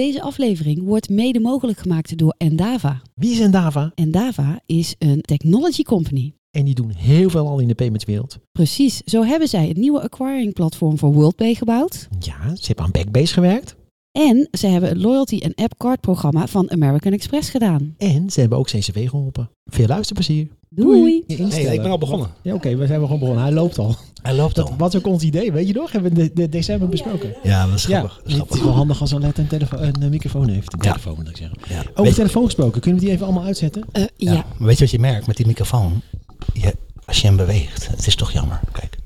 Deze aflevering wordt mede mogelijk gemaakt door Endava. Wie is Endava? Endava is een technology company. En die doen heel veel al in de paymentswereld. Precies, zo hebben zij het nieuwe acquiring platform voor WorldPay gebouwd. Ja, ze hebben aan Backbase gewerkt. En ze hebben het loyalty en app card programma van American Express gedaan. En ze hebben ook CCV geholpen. Veel luisterplezier. Doei! Nee, ik ben al begonnen. Ja, oké, we zijn wel gewoon begonnen. Hij loopt al. Hij loopt al. wat is ook ons idee, weet je nog? Hebben we de, de december besproken. Ja, dat is Ja, grappig. Is het is wel handig als Alet een, telefo- een eh, microfoon heeft. Een Ja. telefoon moet ik zeggen. Ja. Over Weet, telefoon gesproken, kunnen we die even allemaal uitzetten? Eh, ja. ja. maar weet je wat je merkt met die microfoon? Je, als je hem beweegt, het is toch jammer. Kijk.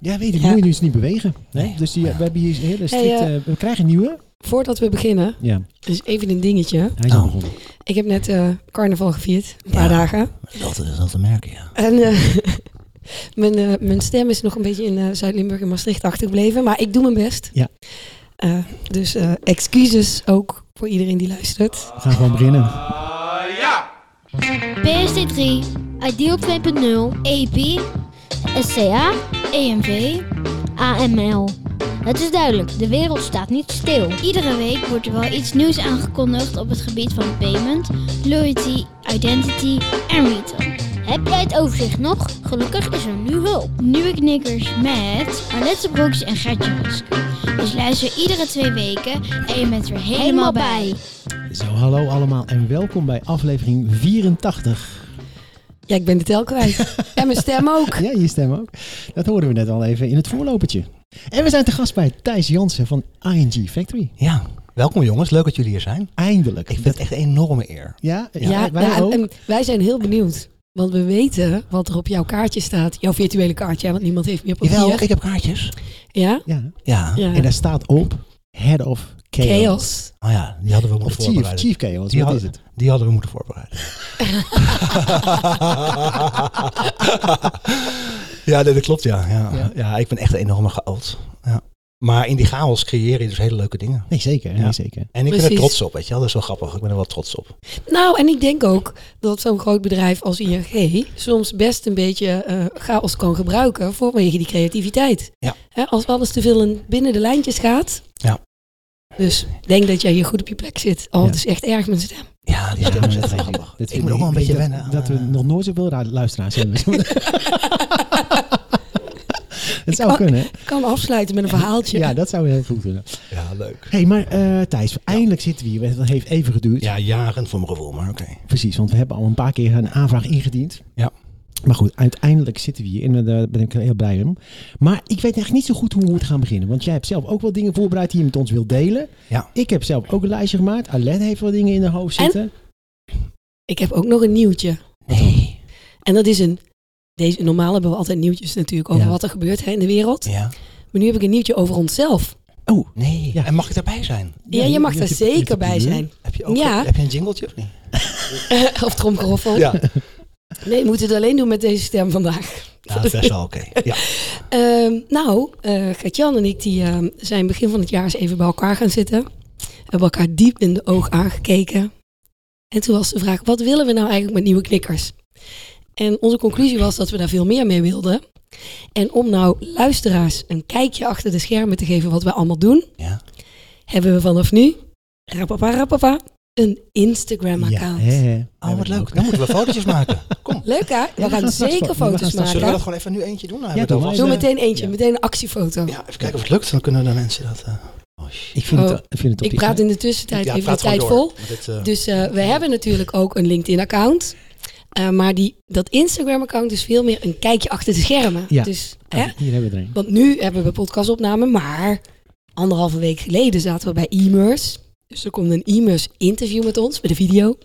Ja, weet ik. Ja. Moet je dus niet bewegen. Nee? Nee. Dus die, we hebben hier een hele strikt... Hey, eh, we krijgen een nieuwe. Voordat we beginnen, Ja, dus even een dingetje. hij is al Oh. begonnen. Ik heb net eh, carnaval gevierd, een paar Ja. dagen. Dat is dat te merken, ja. En eh, mijn, eh, mijn stem is nog een beetje in Zuid-Limburg en Maastricht achtergebleven. Maar ik doe mijn best. Ja. Eh, dus eh, excuses ook voor iedereen die luistert. We gaan gewoon beginnen. PSD3, Ideal 2.0, EP, SCA, EMV, AML. Het is duidelijk, de wereld staat niet stil. Iedere week wordt er wel iets nieuws aangekondigd op het gebied van payment, loyalty, identity en retail. Heb jij het overzicht nog? Gelukkig is er nu hulp. Nieuwe knikkers met Arlette Broeks en Gertje Rusk. Dus luister iedere twee weken en je bent er helemaal bij. Zo, hallo allemaal en welkom bij aflevering 84. Ja, ik ben de tel kwijt. en mijn stem ook. Ja, je stem ook. Dat hoorden we net al even in het voorlopertje. En we zijn te gast bij Thijs Jansen van ING Factory. Ja, welkom jongens. Leuk dat jullie hier zijn. Eindelijk. Ik vind het echt een enorme eer. Ja, ja, Ja, wij ja, en- ook. en wij zijn heel benieuwd. Want we weten wat er op jouw kaartje staat. Jouw virtuele kaartje, want niemand heeft meer papier. Jawel, ik heb kaartjes. Ja? ja. Ja. ja. En daar staat op Head of Chaos. Chaos. Oh ja, die hadden we Of moeten Chief, voorbereiden. Chief Chaos, Die wat had- is het? Die hadden we moeten voorbereiden. ja, dat klopt, ja. Ja, Ja. ja. ik ben echt een enorme chaot. Ja. Maar in die chaos creëer je dus hele leuke dingen. Nee, zeker. Nee, zeker. En ik ben er trots op, weet je wel. Dat is wel grappig. Ik ben er wel trots op. Nou, en ik denk ook dat zo'n groot bedrijf als ING soms best een beetje eh, chaos kan gebruiken vanwege die creativiteit. Ja. Hè, als alles te veel in- binnen de lijntjes gaat. Ja. Dus denk dat jij hier goed op je plek zit. Oh, Ja. het is echt erg mijn stem. Ja, die stem is echt grappig. Ik moet ook wel een beetje dat, wennen. Dat we eh, nog nooit zoveel ra- luisteraars hebben. Het zou kunnen, kan afsluiten met een verhaaltje. Ja, dat zou heel goed kunnen. Ja, leuk. hey, maar eh, Thijs, eindelijk zitten we hier. Dat heeft even geduurd. Ja, jaren voor mijn gevoel, maar oké. Precies, want we hebben al een paar keer een aanvraag ingediend. Ja. Maar goed, uiteindelijk zitten we hier en daar ben ik heel blij om. Maar ik weet eigenlijk niet zo goed hoe we moeten gaan beginnen. Want jij hebt zelf ook wel dingen voorbereid die je met ons wilt delen. Ja. Ik heb zelf ook een lijstje gemaakt. Alet heeft wel dingen in haar hoofd En? zitten. Ik heb ook nog een nieuwtje. Nee. En dat is een... Deze, normaal hebben we altijd nieuwtjes natuurlijk over Ja. wat er gebeurt hè, in de wereld. Ja. Maar nu heb ik een nieuwtje over onszelf. Oh, Nee. Ja. En mag ik erbij zijn? Ja, je mag daar zeker bij zijn. Heb je ook Ja. heb je een jingletje of niet? of tromgeroffel. Ja. Nee, we moeten het alleen doen met deze stem vandaag. Dat is best wel oké. Ja. Ehm, nou, eh Gert-Jan en ik die, ehm, zijn begin van het jaar eens even bij elkaar gaan zitten. Hebben elkaar diep in de oog aangekeken. En toen was de vraag, wat willen we nou eigenlijk met nieuwe knikkers? En onze conclusie was dat we daar veel meer mee wilden. En om nou luisteraars een kijkje achter de schermen te geven wat we allemaal doen, ja. hebben we vanaf nu, rapapa rapapa, een Ja, Instagram-account. hè, hè. Oh, wat leuk. Dan moeten we fotootjes maken. Kom. Leuk hè? We gaan zeker gaan foto's straks- Zullen we maken. dat gewoon even nu eentje doen? Ja, we doe maar. meteen eentje, Ja. meteen een actiefoto. Ja, even kijken of het lukt. Dan kunnen de mensen dat... eh, oh. Ik vind, Oh, het, ik vind het op Ik praat in de tussentijd Ja, even de tijd door. vol. Dit, eh, Dus eh, we hebben natuurlijk ook een LinkedIn-account. Eh, maar die, dat Instagram-account is veel meer een kijkje achter de schermen. Ja. Dus, hè? Hier hebben we er een. Want nu hebben we podcastopname, maar anderhalve week geleden zaten we bij e-mers. Dus er komt een e-mers interview met ons, met een video.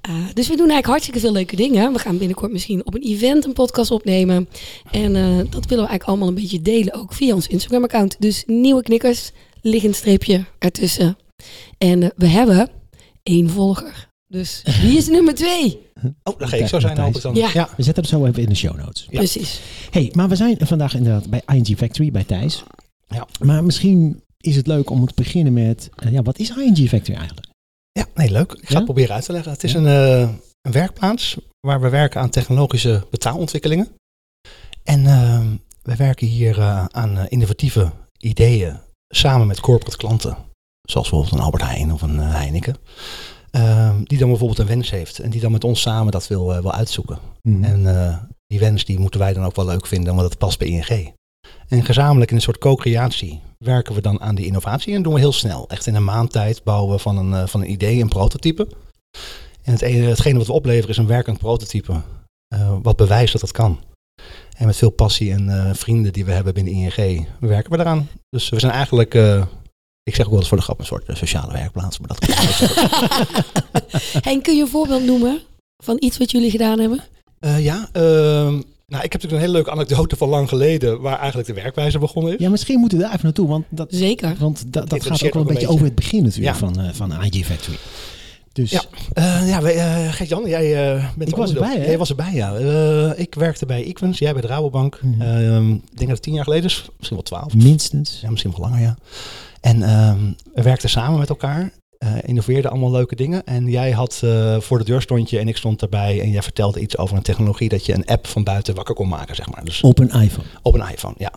Eh, dus we doen eigenlijk hartstikke veel leuke dingen. We gaan binnenkort misschien op een event een podcast opnemen. En eh, dat willen we eigenlijk allemaal een beetje delen, ook via ons Instagram-account. Dus nieuwe knikkers, liggend streepje ertussen. En eh, we hebben één volger. Dus wie is nummer twee? Oh, dan ga ik zo zijn. ik dan. Ja, Ja, we zetten het zo even in de show notes. Ja. precies. hey, maar we zijn vandaag inderdaad bij ING Factory, bij Thijs. Ja. Maar misschien is het leuk om te beginnen met, eh, ja, wat is ING Factory eigenlijk? Ja, nee, leuk. Ik ga Ja? het proberen uit te leggen. Het is Ja. een, eh, een werkplaats waar we werken aan technologische betaalontwikkelingen. En eh, we werken hier eh, aan innovatieve ideeën samen met corporate klanten. zoals bijvoorbeeld een Albert Heijn of een Heineken, ehm, die dan bijvoorbeeld een wens heeft en die dan met ons samen dat wil, wil uitzoeken. Mhm. En die wens die moeten wij dan ook wel leuk vinden, want dat past bij ING. En gezamenlijk in een soort co-creatie werken we dan aan die innovatie en doen we heel snel. Echt in een maand tijd bouwen we van een, eh, van een idee een prototype. En het ene, hetgene wat we opleveren is een werkend prototype, eh, wat bewijst dat het kan. En met veel passie en eh, vrienden die we hebben binnen ING werken we eraan. Dus we zijn eigenlijk, ik zeg ook wel eens voor de grap, een soort sociale werkplaats. Maar dat. Henk, kun je een voorbeeld noemen van iets wat jullie gedaan hebben? Ja, ehm, nou, ik heb natuurlijk een hele leuke anekdote van lang geleden, waar eigenlijk de werkwijze begonnen is. Ja, misschien moeten we daar even naartoe, want dat, Zeker. want dat, dat gaat ook wel een beetje over het begin natuurlijk Ja. van, eh van IG Factory. Dus Ja. Eh, ja, eh, Gert-Jan, jij eh, bent Ik was erbij, hè? Jij was erbij, ja. Eh, ik werkte bij Equins, jij bij de Rabobank. Ehm, ik denk dat het tien jaar geleden is, misschien wel twaalf. minstens. Ja, misschien wel langer, ja. En ehm, we werkten samen met elkaar, innoveerden allemaal leuke dingen. En jij had eh, voor de deur stond je en ik stond erbij en jij vertelde iets over een technologie dat je een app van buiten wakker kon maken, zeg maar. Dus Op een iPhone. op een iPhone, ja.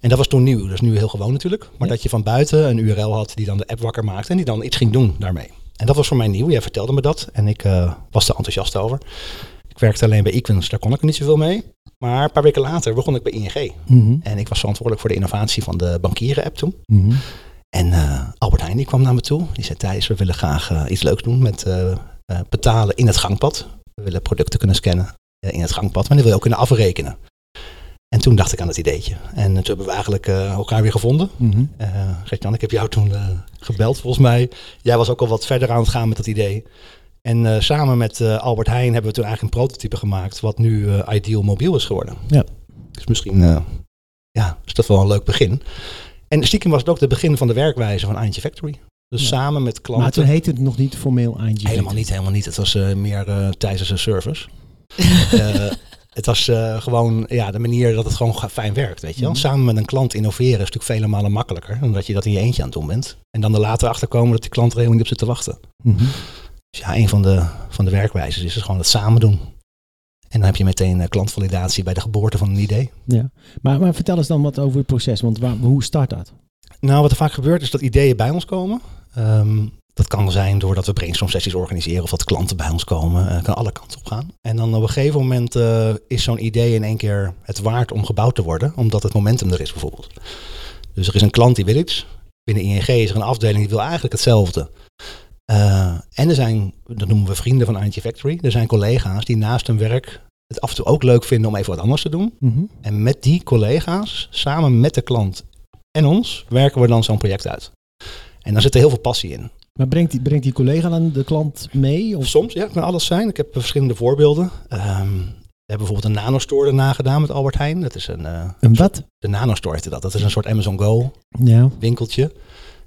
En dat was toen nieuw, dat is nu heel gewoon natuurlijk. Maar Ja. dat je van buiten een URL had die dan de app wakker maakte en die dan iets ging doen daarmee. En dat was voor mij nieuw, jij vertelde me dat en ik eh, was er enthousiast over. Ik werkte alleen bij Equins, daar kon ik niet zoveel mee. Maar een paar weken later begon ik bij ING. Mhm. En ik was verantwoordelijk voor de innovatie van de bankieren-app toen. Mhm. En eh, Albert Heijn die kwam naar me toe. Die zei, Thijs, we willen graag eh, iets leuks doen met eh, betalen in het gangpad. We willen producten kunnen scannen in het gangpad, maar die wil je ook kunnen afrekenen. En toen dacht ik aan het ideetje. En toen hebben we eigenlijk elkaar weer gevonden. Gert-Jan, ik heb jou toen gebeld volgens mij. Jij was ook al wat verder aan het gaan met dat idee. En samen met Albert Heijn hebben we toen eigenlijk een prototype gemaakt... wat nu Ideal Mobiel is geworden. Ja. Dus misschien ja, is dat wel een leuk begin. En stiekem was het ook het begin van de werkwijze van Eindje Factory. Dus Ja. samen met Maar klanten... toen heette het nog niet formeel ING. Helemaal niet, helemaal niet. Het was eh, meer eh tijdens een service. Eh, het was gewoon ja, de manier dat het gewoon fijn werkt, weet je wel. Mhm. Samen met een klant innoveren is natuurlijk vele malen makkelijker dan dat je dat in je eentje aan het doen bent. En dan er later achter komen dat die klant er helemaal niet op zit te wachten. Mhm. Dus ja, een van de, van de werkwijzes is dus gewoon het samen doen. En dan heb je meteen eh, klantvalidatie bij de geboorte van een idee. Ja. Maar, maar vertel eens dan wat over het proces, want waar, hoe start dat? Nou, wat er vaak gebeurt is dat ideeën bij ons komen. Ehm, dat kan zijn doordat we brainstorm sessies organiseren of dat klanten bij ons komen. Eh kan alle kanten op gaan. En dan op een gegeven moment eh, is zo'n idee in één keer het waard om gebouwd te worden, omdat het momentum er is bijvoorbeeld. Dus er is een klant die wil iets. Binnen ING is er een afdeling die wil eigenlijk hetzelfde. Eh, en er zijn, dat noemen we vrienden van ING Factory, er zijn collega's die naast hun werk het af en toe ook leuk vinden om even wat anders te doen. Mhm. En met die collega's, samen met de klant en ons, werken we dan zo'n project uit. En daar zit er heel veel passie in. Maar brengt die, brengt die collega dan de klant mee? Of soms, ja, het kan alles zijn. Ik heb verschillende voorbeelden. Ehm, we hebben bijvoorbeeld een nanostore erna gedaan met Albert Heijn. Dat is een, eh, Een wat? de nanostore heette dat. Dat is een soort Amazon Go Ja. winkeltje.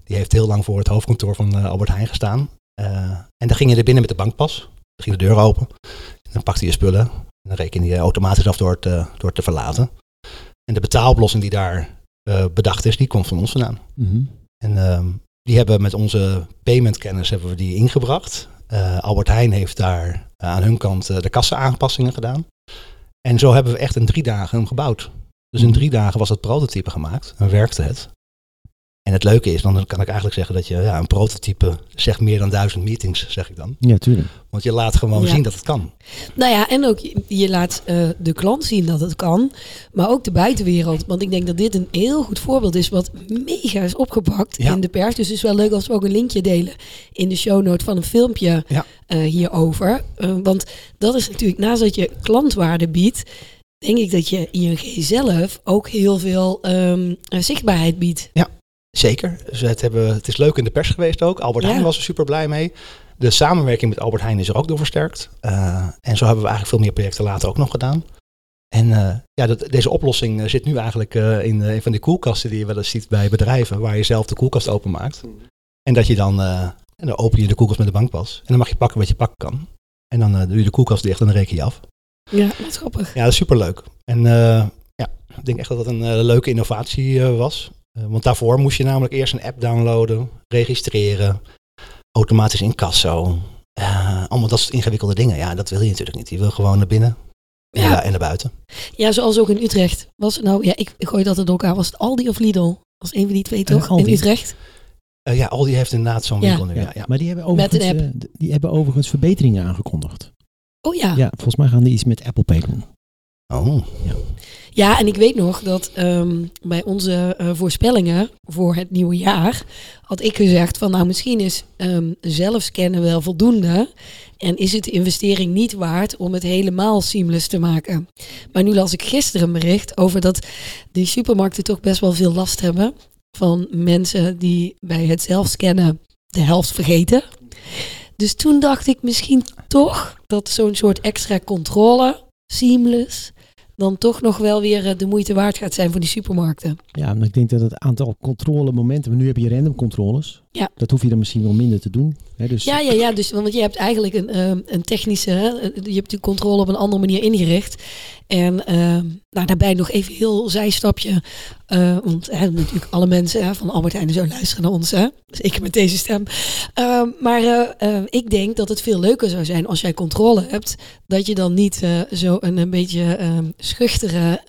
Die heeft heel lang voor het hoofdkantoor van eh, Albert Heijn gestaan. Eh, en dan ging je er binnen met de bankpas. Dan ging de deur open. En dan pakte je spullen. En dan reken je automatisch af door het, eh, door het te verlaten. En de betaaloplossing die daar bedacht is, die komt van ons vandaan. Mhm. En ehm, die hebben met onze paymentkennis hebben we die ingebracht. Albert Heijn heeft daar aan hun kant de kassa-aanpassingen gedaan. En zo hebben we echt in drie dagen hem gebouwd. Dus in drie dagen was het prototype gemaakt en werkte het. En het leuke is, dan kan ik eigenlijk zeggen dat je ja, een prototype zegt meer dan duizend meetings, zeg ik dan. Ja, tuurlijk. Want je laat gewoon Ja. zien dat het kan. Nou ja, en ook je, laat eh, de klant zien dat het kan, maar ook de buitenwereld. Want ik denk dat dit een heel goed voorbeeld is wat mega is opgepakt Ja. in de pers. Dus het is wel leuk als we ook een linkje delen in de show note van een filmpje Ja. eh, hierover. Eh, want dat is natuurlijk, naast dat je klantwaarde biedt, denk ik dat je ING zelf ook heel veel ehm, eh, zichtbaarheid biedt. Zeker. Dus het, hebben, het is leuk in de pers geweest ook. Albert Ja. Heijn was er super blij mee. De samenwerking met Albert Heijn is er ook door versterkt. Eh, en zo hebben we eigenlijk veel meer projecten later ook nog gedaan. En eh, ja, dat, deze oplossing eh, zit nu eigenlijk in een van die koelkasten die je wel eens ziet bij bedrijven, waar je zelf de koelkast openmaakt. En dat je dan, en dan open je de koelkast met de bankpas. En dan mag je pakken wat je pakken kan. En dan doe je de koelkast dicht en dan reken je af. Ja, wat grappig. Ja, dat is superleuk. En ja, ik denk echt dat dat een leuke innovatie was. Eh, want daarvoor moest je namelijk eerst een app downloaden, registreren, automatisch incasso. eh allemaal dat soort ingewikkelde dingen. Ja, dat wil je natuurlijk niet. Je wil gewoon naar binnen en, Ja. naar- en naar buiten. Ja, zoals ook in Utrecht. Was het nou, ja, ik, ik gooi dat er ook aan. Was het Aldi of Lidl? Was een van die twee toch? In Utrecht? Eh, ja, Aldi heeft inderdaad zo'n Ja. winkel nu. Ja, Ja. Maar die hebben, Met overigens, die hebben overigens verbeteringen aangekondigd. Oh ja. Ja, volgens mij gaan die iets met Apple Pay doen. Oh, Ja, en ik weet nog dat ehm, bij onze eh, voorspellingen voor het nieuwe jaar had ik gezegd van nou misschien is ehm zelfscannen wel voldoende en is het de investering niet waard om het helemaal seamless te maken. Maar nu las ik gisteren een bericht over dat die supermarkten toch best wel veel last hebben van mensen die bij het zelfscannen de helft vergeten. Dus toen dacht ik misschien toch dat zo'n soort extra controle, seamless, dan toch nog wel weer eh, de moeite waard gaat zijn voor die supermarkten. Ja, maar ik denk dat het aantal controlemomenten, nu heb je random controles. Ja. Dat hoef je dan misschien wel minder te doen. Hè, dus Ja, ja, ja. Dus, want je hebt eigenlijk een, ehm, een technische, hè, eh, je hebt die controle op een andere manier ingericht. En ehm, nou, daarbij nog even heel zijstapje. eh, want hè, natuurlijk alle mensen hè, van Albert Heijn zo luisteren naar ons. Hè? Dus ik met deze stem. Ehm, maar eh, ik denk dat het veel leuker zou zijn als jij controle hebt. Dat je dan niet zo een, een beetje ehm, schuchtere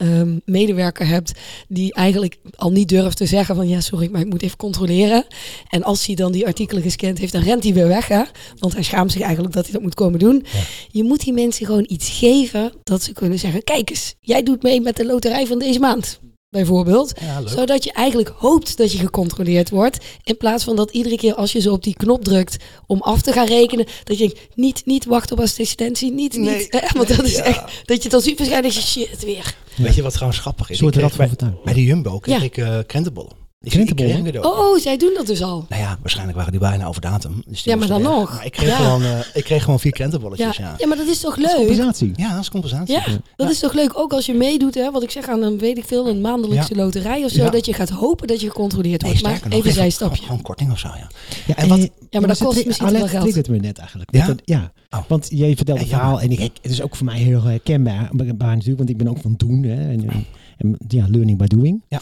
medewerker hebt. Die eigenlijk al niet durft te zeggen van ja sorry, maar ik moet even controleren. En als hij dan die artikelen gescand heeft, dan rent hij weer weg. Hè? Want hij schaamt zich eigenlijk dat hij dat moet komen doen. Ja. Je moet die mensen gewoon iets geven dat ze kunnen zeggen: Kijk eens, jij doet mee met de loterij van deze maand. Bijvoorbeeld. ja. Zodat je eigenlijk hoopt dat je gecontroleerd wordt. In plaats van dat iedere keer als je zo op die knop drukt om af te gaan rekenen. Dat je denkt, niet, niet wachten op assistentie. Niet, Nee. niet. Hè? Want dat is Ja. echt, dat je het dan super schijnt dat je shit weer. Weet je wat trouwens grappig is? Ik van bij, bij de Jumbo kreeg Ja. ik eh krentenbollen. Ik, Krentenbollen? Ik cadeau. Oh, zij doen dat dus al. Nou ja, waarschijnlijk waren die bijna over datum. Dus die Ja, maar dan weg. nog. Maar ik kreeg, Ja. gewoon, eh, ik kreeg gewoon vier krentenbolletjes, Ja. ja. ja, maar dat is toch Dat is leuk? compensatie. Ja, dat is compensatie. Ja, dat is toch leuk. Ook als je meedoet, hè, wat ik zeg aan een, weet ik veel, een maandelijkse loterij of zo. Ja. Dat je gaat hopen dat je gecontroleerd Nee, wordt. maar nog, even gewoon- zijstapje. Gewoon korting of zo, ja. Ja, En wat- Ja, maar dat kost misschien wel geld. triggert me net eigenlijk. Ja? Dat- ja. Oh. Want jij vertelt Ja, het verhaal en ik, het is ook voor mij heel herkenbaar baar natuurlijk, want ik ben ook van doen hè, en, en, en ja, learning by doing. Ja.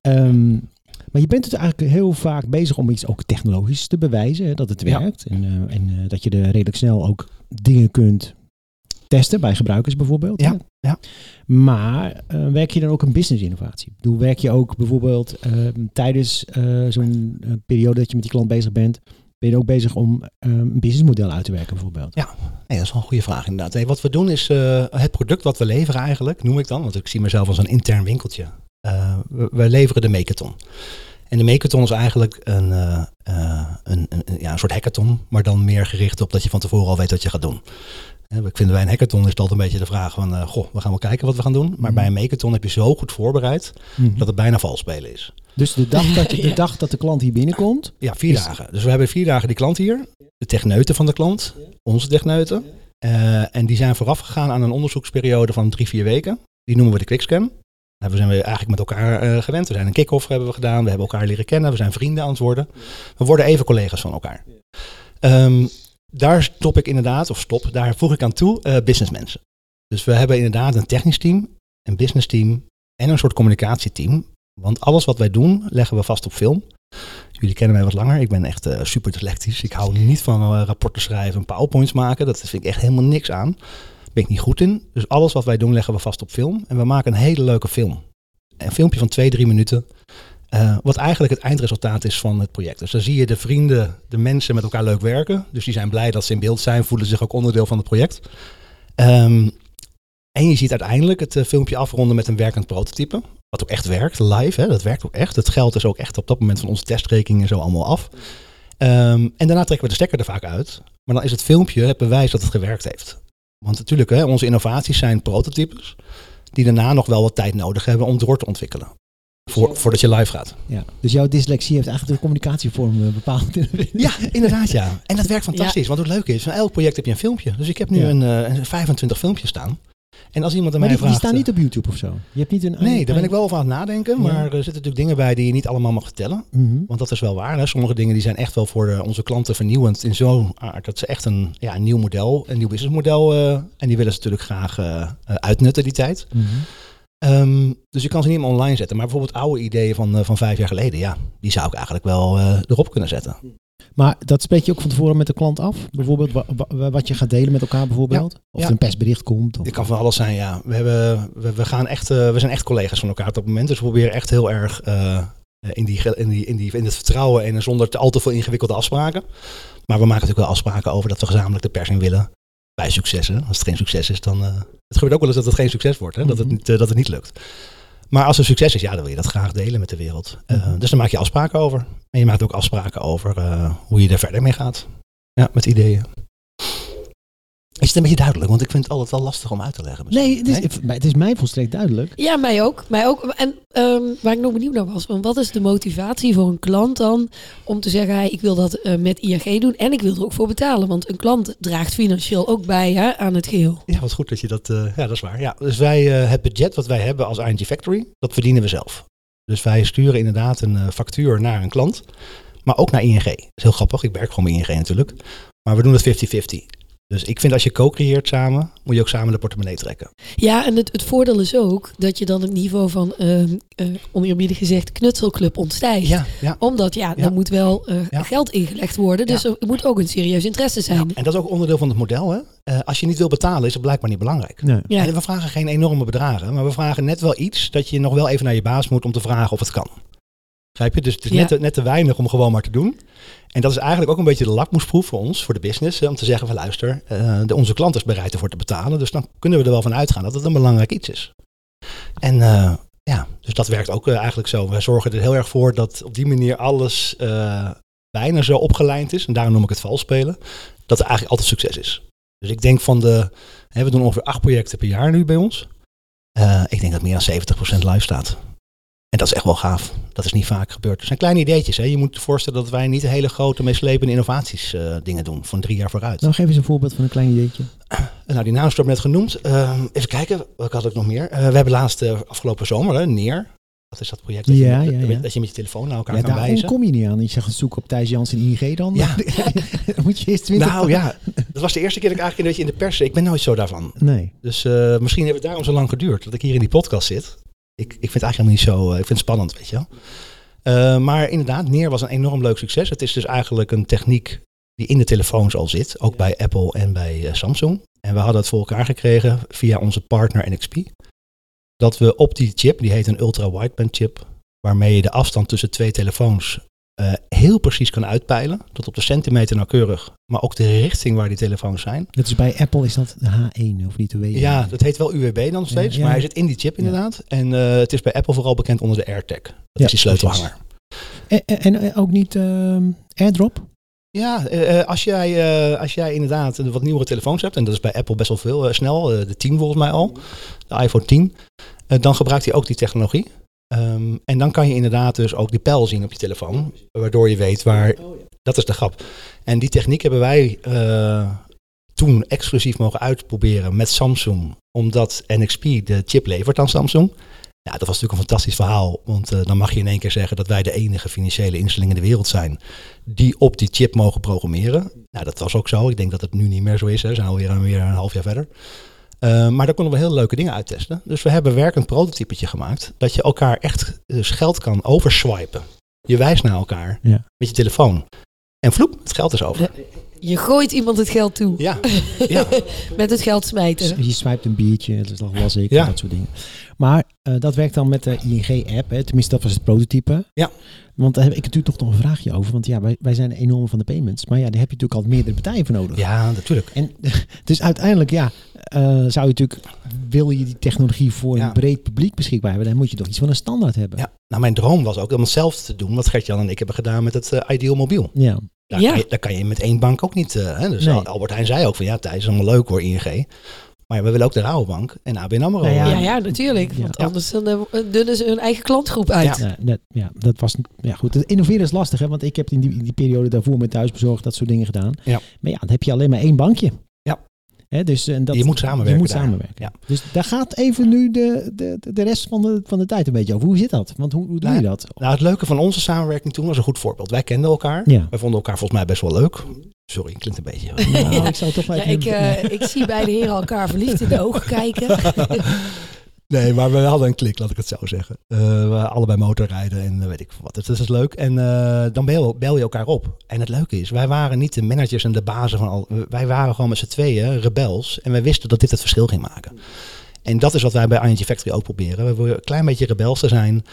Ehm, maar je bent dus eigenlijk heel vaak bezig om iets ook technologisch te bewijzen, hè, dat het Ja. werkt. En, eh, en eh, dat je er redelijk snel ook dingen kunt testen bij gebruikers bijvoorbeeld. Ja, hè. ja. Maar eh, werk je dan ook een business innovatie? Bedoel, werk je ook bijvoorbeeld tijdens zo'n periode dat je met die klant bezig bent, ben je ook bezig om een businessmodel uit te werken bijvoorbeeld? Nee, dat is wel een goede vraag inderdaad. Nee, wat we doen is het product wat we leveren eigenlijk, noem ik dan, want ik zie mezelf als een intern winkeltje. Eh, we, we leveren de Mechathon. En de Mechathon is eigenlijk een, eh, eh, een, een, ja, een soort hackathon, maar dan meer gericht op dat je van tevoren al weet wat je gaat doen. Ik vind bij een hackathon is het altijd een beetje de vraag van, eh, goh, we gaan wel kijken wat we gaan doen. Maar Mhm. bij een Mechathon heb je zo goed voorbereid Mhm. dat het bijna vals spelen is. Dus de dag, dat je, de dag dat de klant hier binnenkomt, Ja, vier Is- dagen. Dus we hebben vier dagen die klant hier. De techneuten van de klant. Onze techneuten. Eh, en die zijn vooraf gegaan aan een onderzoeksperiode van drie, vier weken. Die noemen we de quickscan. Daar zijn we eigenlijk met elkaar eh, gewend. We zijn een kick-off hebben we gedaan. We hebben elkaar leren kennen. We zijn vrienden aan het worden. We worden even collega's van elkaar. Ehm, daar stop ik inderdaad, of stop, daar voeg ik aan toe eh businessmensen. Dus we hebben inderdaad een technisch team, een business team en een soort communicatieteam. Want alles wat wij doen, leggen we vast op film. Jullie kennen mij wat langer. Ik ben echt eh, super dyslectisch. Ik hou niet van rapporten schrijven en powerpoints maken. Dat vind ik echt helemaal niks aan. Ben ik niet goed in. Dus alles wat wij doen leggen we vast op film. En we maken een hele leuke film. Een filmpje van twee, drie minuten. eh, wat eigenlijk het eindresultaat is van het project. Dus dan zie je de vrienden, de mensen met elkaar leuk werken. Dus die zijn blij dat ze in beeld zijn, voelen zich ook onderdeel van het project. Ehm, en je ziet uiteindelijk het eh, filmpje afronden met een werkend prototype. Wat ook echt werkt, live. Hè? Dat werkt ook echt. Het geld is ook echt op dat moment van onze testrekening en zo allemaal af. Ehm, en daarna trekken we de stekker er vaak uit. Maar dan is het filmpje het bewijs dat het gewerkt heeft. Want natuurlijk, hè, onze innovaties zijn prototypes. Die daarna nog wel wat tijd nodig hebben om door te ontwikkelen. Voor, voordat je live gaat. ja. Dus jouw dyslexie heeft eigenlijk de communicatievorm eh, bepaald. Ja, inderdaad ja. En dat werkt fantastisch. Want het leuke is, van elk project heb je een filmpje. Dus ik heb nu Ja. een, eh, een 25 filmpjes staan. En als iemand aan maar mij die, die vraagt... staan eh, niet op YouTube of zo. Je hebt niet een. Nee, daar ben ik wel over aan het nadenken. Ja. Maar er zitten natuurlijk dingen bij die je niet allemaal mag vertellen. Mhm. Want dat is wel waar. Hè? Sommige dingen die zijn echt wel voor de- onze klanten vernieuwend in zo'n aard. Dat ze echt een, ja, een nieuw model, een nieuw businessmodel. eh en die willen ze natuurlijk graag eh, eh, uitnutten die tijd. Mhm. Ehm, dus je kan ze niet meer online zetten. Maar bijvoorbeeld oude ideeën van, eh, van vijf jaar geleden. Ja, die zou ik eigenlijk wel eh, erop kunnen zetten. Maar dat spreek je ook van tevoren met de klant af? Bijvoorbeeld wa- wa- wat je gaat delen met elkaar bijvoorbeeld? Of Ja. er een persbericht komt? Of... Kan van alles zijn, ja. We, hebben, we, we, gaan echt, eh, we zijn echt collega's van elkaar op dat moment. Dus we proberen echt heel erg eh, eh, in, die, in, die, in, die, in het vertrouwen en zonder te al te veel ingewikkelde afspraken. Maar we maken natuurlijk wel afspraken over dat we gezamenlijk de pers in willen. Bij successen. Als het geen succes is, dan. het gebeurt ook wel eens dat het geen succes wordt, hè? Dat, het Mhm. niet, dat het niet lukt. Maar als er succes is, ja, dan wil je dat graag delen met de wereld. Eh, Mhm. Dus dan maak je afspraken over. En je maakt ook afspraken over eh, hoe je er verder mee gaat. Ja, met ideeën. Is het een beetje duidelijk? Want ik vind het altijd wel lastig om uit te leggen. misschien. Nee, het is, het is mij volstrekt duidelijk. Ja, mij ook. Mij ook. En ehm, waar ik nog benieuwd naar was, van wat is de motivatie voor een klant dan om te zeggen, hey, ik wil dat eh, met ING doen en ik wil er ook voor betalen. Want een klant draagt financieel ook bij hè, aan het geheel. Ja, wat goed dat je dat... eh, ja, dat is waar. Ja, dus wij, eh, het budget wat wij hebben als ING Factory, dat verdienen we zelf. Dus wij sturen inderdaad een eh, factuur naar een klant, maar ook naar ING. Dat is heel grappig. Ik werk gewoon bij ING natuurlijk. Maar we doen het 50-50. Dus ik vind als je co-creëert samen, moet je ook samen de portemonnee trekken. Ja, en het, het voordeel is ook dat je dan het niveau van, ehm eh oneerbiedig gezegd, knutselclub ontstijgt. Ja, ja. Omdat ja, Ja. er moet wel eh, Ja. geld ingelegd worden. Dus er moet ook een serieus interesse zijn. Ja, en dat is ook onderdeel van het model. Hè? Eh, als je niet wil betalen, is het blijkbaar niet belangrijk. Nee. Ja. En we vragen geen enorme bedragen, maar we vragen net wel iets dat je nog wel even naar je baas moet om te vragen of het kan. Begrijp je? Dus het is Ja. net, te, net te weinig om gewoon maar te doen. En dat is eigenlijk ook een beetje de lakmoesproef voor ons, voor de business. hè, Om te zeggen van luister, eh, de, onze klant is bereid ervoor te betalen. Dus dan kunnen we er wel van uitgaan dat het een belangrijk iets is. En eh, ja, dus dat werkt ook eh, eigenlijk zo. Wij zorgen er heel erg voor dat op die manier alles bijna zo opgelijnd is. En daarom noem ik het vals spelen. Dat er eigenlijk altijd succes is. Dus ik denk van de, hè, we doen ongeveer acht projecten per jaar nu bij ons. Ik denk dat meer dan 70% live staat. En dat is echt wel gaaf. Dat is niet vaak gebeurd. Het zijn kleine ideetjes. Hè. Je moet je voorstellen dat wij niet hele grote, meeslepende innovaties eh, dingen doen. Van drie jaar vooruit. Nou, geef eens een voorbeeld van een klein ideetje. Nou, die naam is net genoemd. Ehm, even kijken, wat had ik nog meer? Eh, we hebben laatst eh, afgelopen zomer, hè, Neer. Dat is dat project dat, Ja, je, ja, dat- ja. dat je met je telefoon naar elkaar Ja, kan wijzen. kom je niet aan. Je zegt zoeken op Thijs Jans en ING dan. Ja. dan moet je eerst 20 Nou ja, dat was de eerste keer dat ik eigenlijk een beetje in de pers... Ik ben nooit zo daarvan. Nee. Dus eh, misschien heeft het daarom zo lang geduurd dat ik hier in die podcast zit. Ik, ik vind het eigenlijk helemaal niet zo. eh, ik vind het spannend, weet je wel. Eh, maar inderdaad, Neer was een enorm leuk succes. Het is dus eigenlijk een techniek die in de telefoons al zit. Ook bij Apple en bij eh, Samsung. En we hadden het voor elkaar gekregen via onze partner NXP. Dat we op die chip, die heet een ultra-wideband chip. Waarmee je de afstand tussen twee telefoons eh, heel precies kan uitpeilen. Tot op de centimeter nauwkeurig. Maar ook de richting waar die telefoons zijn. Dat is bij Apple is dat de H1 of niet de W1. Ja, dat heet wel UWB dan nog steeds, Ja, ja. maar hij zit in die chip inderdaad. En eh, het is bij Apple vooral bekend onder de AirTag. Dat is die sleutelhanger. En, en, en ook niet ehm, AirDrop? Ja, eh, eh, als, jij, eh, als jij inderdaad wat nieuwere telefoons hebt, en dat is bij Apple best wel veel eh, snel, eh, de 10 volgens mij al, de iPhone 10, eh, dan gebruikt hij ook die technologie. Ehm, en dan kan je inderdaad dus ook die pijl zien op je telefoon, waardoor je weet waar, dat is de grap. En die techniek hebben wij eh, toen exclusief mogen uitproberen met Samsung, omdat NXP de chip levert aan Samsung. Ja, dat was natuurlijk een fantastisch verhaal, want eh, dan mag je in één keer zeggen dat wij de enige financiële instelling in de wereld zijn die op die chip mogen programmeren. Nou, dat was ook zo. Ik denk dat het nu niet meer zo is. Hè. We zijn alweer weer een half jaar verder. Eh, maar daar konden we heel leuke dingen uittesten. Dus we hebben werkend prototypetje gemaakt. Dat je elkaar echt dus geld kan overswipen. Je wijst naar elkaar Ja. met je telefoon. En vloep, het geld is over. Je gooit iemand het geld toe. Ja, ja. Met het geld smijten. Je swipt een biertje, dat was ik, Ja. dat soort dingen. Maar eh, dat werkt dan met de ING-app, hè? tenminste dat was het prototype. Ja. Want daar heb ik natuurlijk toch nog een vraagje over. Want ja, wij, wij zijn enorm van de payments. Maar ja, daar heb je natuurlijk al meerdere partijen voor nodig. ja natuurlijk. En dus uiteindelijk, ja, eh, zou je natuurlijk, wil je die technologie voor Ja. een breed publiek beschikbaar hebben, dan moet je toch iets van een standaard hebben. Ja. Nou, mijn droom was ook om hetzelfde te doen wat Gert-Jan en ik hebben gedaan met het eh, Ideal Mobiel. Ja. Daar, Ja. kan je, daar kan je met één bank ook niet. eh, hè? Dus Nee. Albert Heijn zei ook van ja, Thijs is allemaal leuk hoor, ING. Maar we willen ook de Rabobank en ABN AMRO. Ja, Ja, ja, natuurlijk. Ja. Want anders dan, eh, dunnen ze hun eigen klantgroep uit. Ja, dat, ja, dat was. Ja, goed. Het innoveren is lastig, hè? Want ik heb in die, in die periode daarvoor met thuisbezorgd dat soort dingen gedaan. Ja. Maar ja, dan heb je alleen maar één bankje. Hè, dus, en dat, Je moet samenwerken Je moet daar. samenwerken. Ja. Dus daar gaat even nu de, de, de rest van de, van de tijd een beetje over. Hoe zit dat? Want hoe, hoe doe Nou, je dat? Nou, het leuke van onze samenwerking toen was een goed voorbeeld. Wij kenden elkaar. Ja. Wij vonden elkaar volgens mij best wel leuk. Sorry, klinkt een beetje. Nou, ik zou toch wel Ja, even... ik, eh, ik zie beide heren elkaar verliefd in de ogen kijken. Nee, maar we hadden een klik, laat ik het zo zeggen. Eh, we allebei motorrijden en eh, weet ik wat. Dus dat is leuk. En eh, dan bel, bel je elkaar op. En het leuke is, wij waren niet de managers en de bazen van al. Wij waren gewoon met z'n tweeën rebels. En wij wisten dat dit het verschil ging maken. En dat is wat wij bij ING Factory ook proberen. We willen een klein beetje rebels te zijn.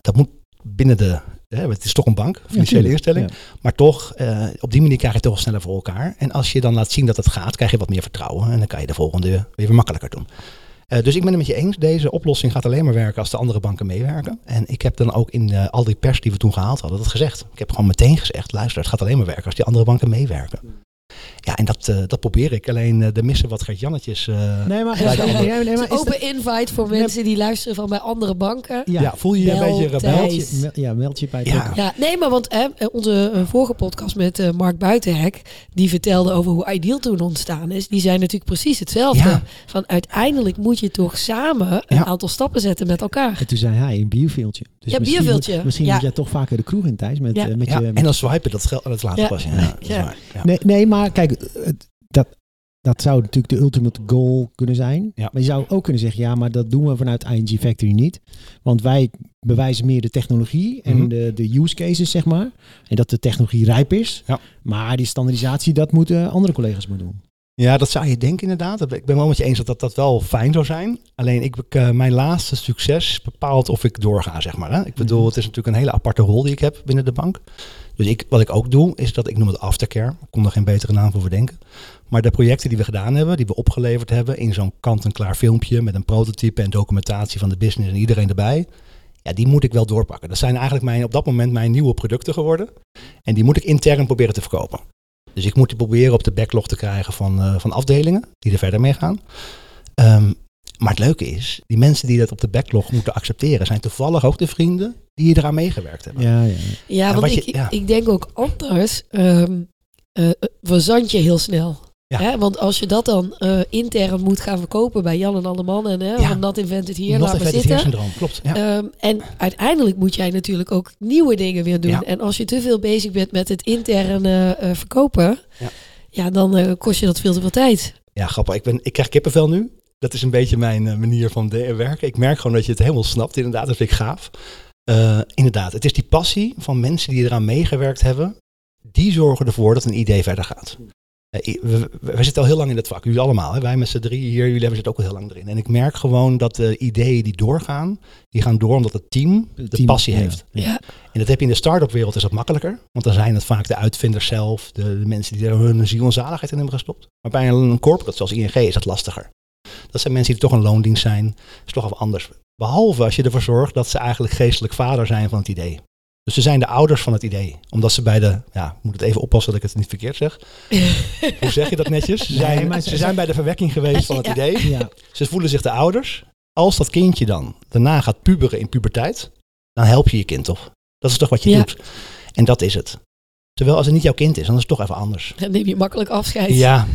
Dat moet binnen de, hè, het is toch een bank, financiële instelling. Ja. Maar toch, op die manier krijg je het toch sneller voor elkaar. En als je dan laat zien dat het gaat, krijg je wat meer vertrouwen. En dan kan je de volgende weer weer makkelijker doen. Eh, dus ik ben het met je eens. Deze oplossing gaat alleen maar werken als de andere banken meewerken. En ik heb dan ook in eh, al die pers die we toen gehaald hadden, dat gezegd. Ik heb gewoon meteen gezegd, luister, het gaat alleen maar werken als die andere banken meewerken. Ja, en dat, eh, dat probeer ik. Alleen eh er missen wat Gert-Jannetjes. eh, Nee, maar, bij de andere- ja, nee, maar is Open invite voor mensen die luisteren van bij andere banken. ja, voel je je een beetje rebel? ja, meld je bij het Ja. Ja, nee, maar want hè, onze eh, vorige podcast met eh, Mark Buitenhek, die vertelde over hoe Ideal toen ontstaan is, die zei natuurlijk precies hetzelfde. Ja. Van uiteindelijk moet je toch samen een Ja. aantal stappen zetten met elkaar. En toen zei hij een bierveeltje. Dus Ja, misschien bierveeltje. Moet, misschien Ja. moet jij toch vaker de kroeg in Thijs met, Ja. eh, met Ja, je... en dan swipen, dat geld, dat later Ja. pas. Ja, ja, dat is Ja. waar. Ja. Nee, nee, maar kijk, het- dat, dat zou natuurlijk de ultimate goal kunnen zijn. Ja. Maar je zou ook kunnen zeggen, ja, maar dat doen we vanuit ING Factory niet. Want wij bewijzen meer de technologie en Mhm. de, de use cases, zeg maar. En dat de technologie rijp is. Ja. Maar die standaardisatie, dat moeten andere collega's maar doen. Ja, dat zou je denken inderdaad. Ik ben wel met je eens dat dat, dat wel fijn zou zijn. Alleen ik, eh, mijn laatste succes bepaalt of ik doorga, zeg maar. Hè? Ik bedoel, Mhm. het is natuurlijk een hele aparte rol die ik heb binnen de bank. Dus ik, wat ik ook doe, is dat ik noem het aftercare. Ik kon er geen betere naam voor verdenken. Maar de projecten die we gedaan hebben, die we opgeleverd hebben in zo'n kant-en-klaar filmpje met een prototype en documentatie van de business en iedereen erbij. Ja, die moet ik wel doorpakken. Dat zijn eigenlijk mijn, op dat moment mijn nieuwe producten geworden. En die moet ik intern proberen te verkopen. Dus ik moet die proberen op de backlog te krijgen van, eh, van afdelingen die er verder mee gaan. Ehm, maar het leuke is, die mensen die dat op de backlog moeten accepteren, zijn toevallig ook de vrienden die eraan meegewerkt hebben. Ja, ja. Ja, En want je- ik, ja. ik denk ook anders ehm eh, verzand je heel snel. Ja. Hè? Want als je dat dan eh, intern moet gaan verkopen bij Jan en Alleman en hè, Ja. van dat invented hier, Not laat maar effective zitten. syndroom, klopt. Ja. Ehm, en uiteindelijk moet jij natuurlijk ook nieuwe dingen weer doen. Ja. En als je te veel bezig bent met het interne eh, verkopen, Ja. ja. dan eh, kost je dat veel te veel tijd. Ja, grappig. Ik, ben, ik krijg kippenvel nu. Dat is een beetje mijn eh, manier van de- werken. Ik merk gewoon dat je het helemaal snapt. Inderdaad, dat vind ik gaaf. Eh, inderdaad, het is die passie van mensen die eraan meegewerkt hebben. Die zorgen ervoor dat een idee verder gaat. Eh, i- we, we- we zitten al heel lang in het vak. Jullie allemaal. Hè? Wij met z'n drie hier. Jullie hebben zitten ook al heel lang erin. En ik merk gewoon dat de ideeën die doorgaan. Die gaan door omdat het team de Team- passie ja, heeft. ja. Ja. En dat heb je in de start-up wereld is dat makkelijker. Want dan zijn het vaak de uitvinders zelf, de, de mensen die er hun ziel en zaligheid in hebben gestopt. Maar bij een corporate zoals ING is dat lastiger. Dat zijn mensen die toch een loondienst zijn. Dat is toch even anders. Behalve als je ervoor zorgt dat ze eigenlijk geestelijk vader zijn van het idee. Dus ze zijn de ouders van het idee. Omdat ze bij de, ja, ik moet het even oppassen dat ik het niet verkeerd zeg. Hoe zeg je dat netjes? Ze zijn, ze- ze zijn bij de verwekking geweest van het Ja. idee. Ja. Ze voelen zich de ouders. Als dat kindje dan daarna gaat puberen in puberteit, dan help je je kind toch? Dat is toch wat je Ja. doet? En dat is het. Terwijl als het niet jouw kind is, dan is het toch even anders. Dan neem je makkelijk afscheid. Ja,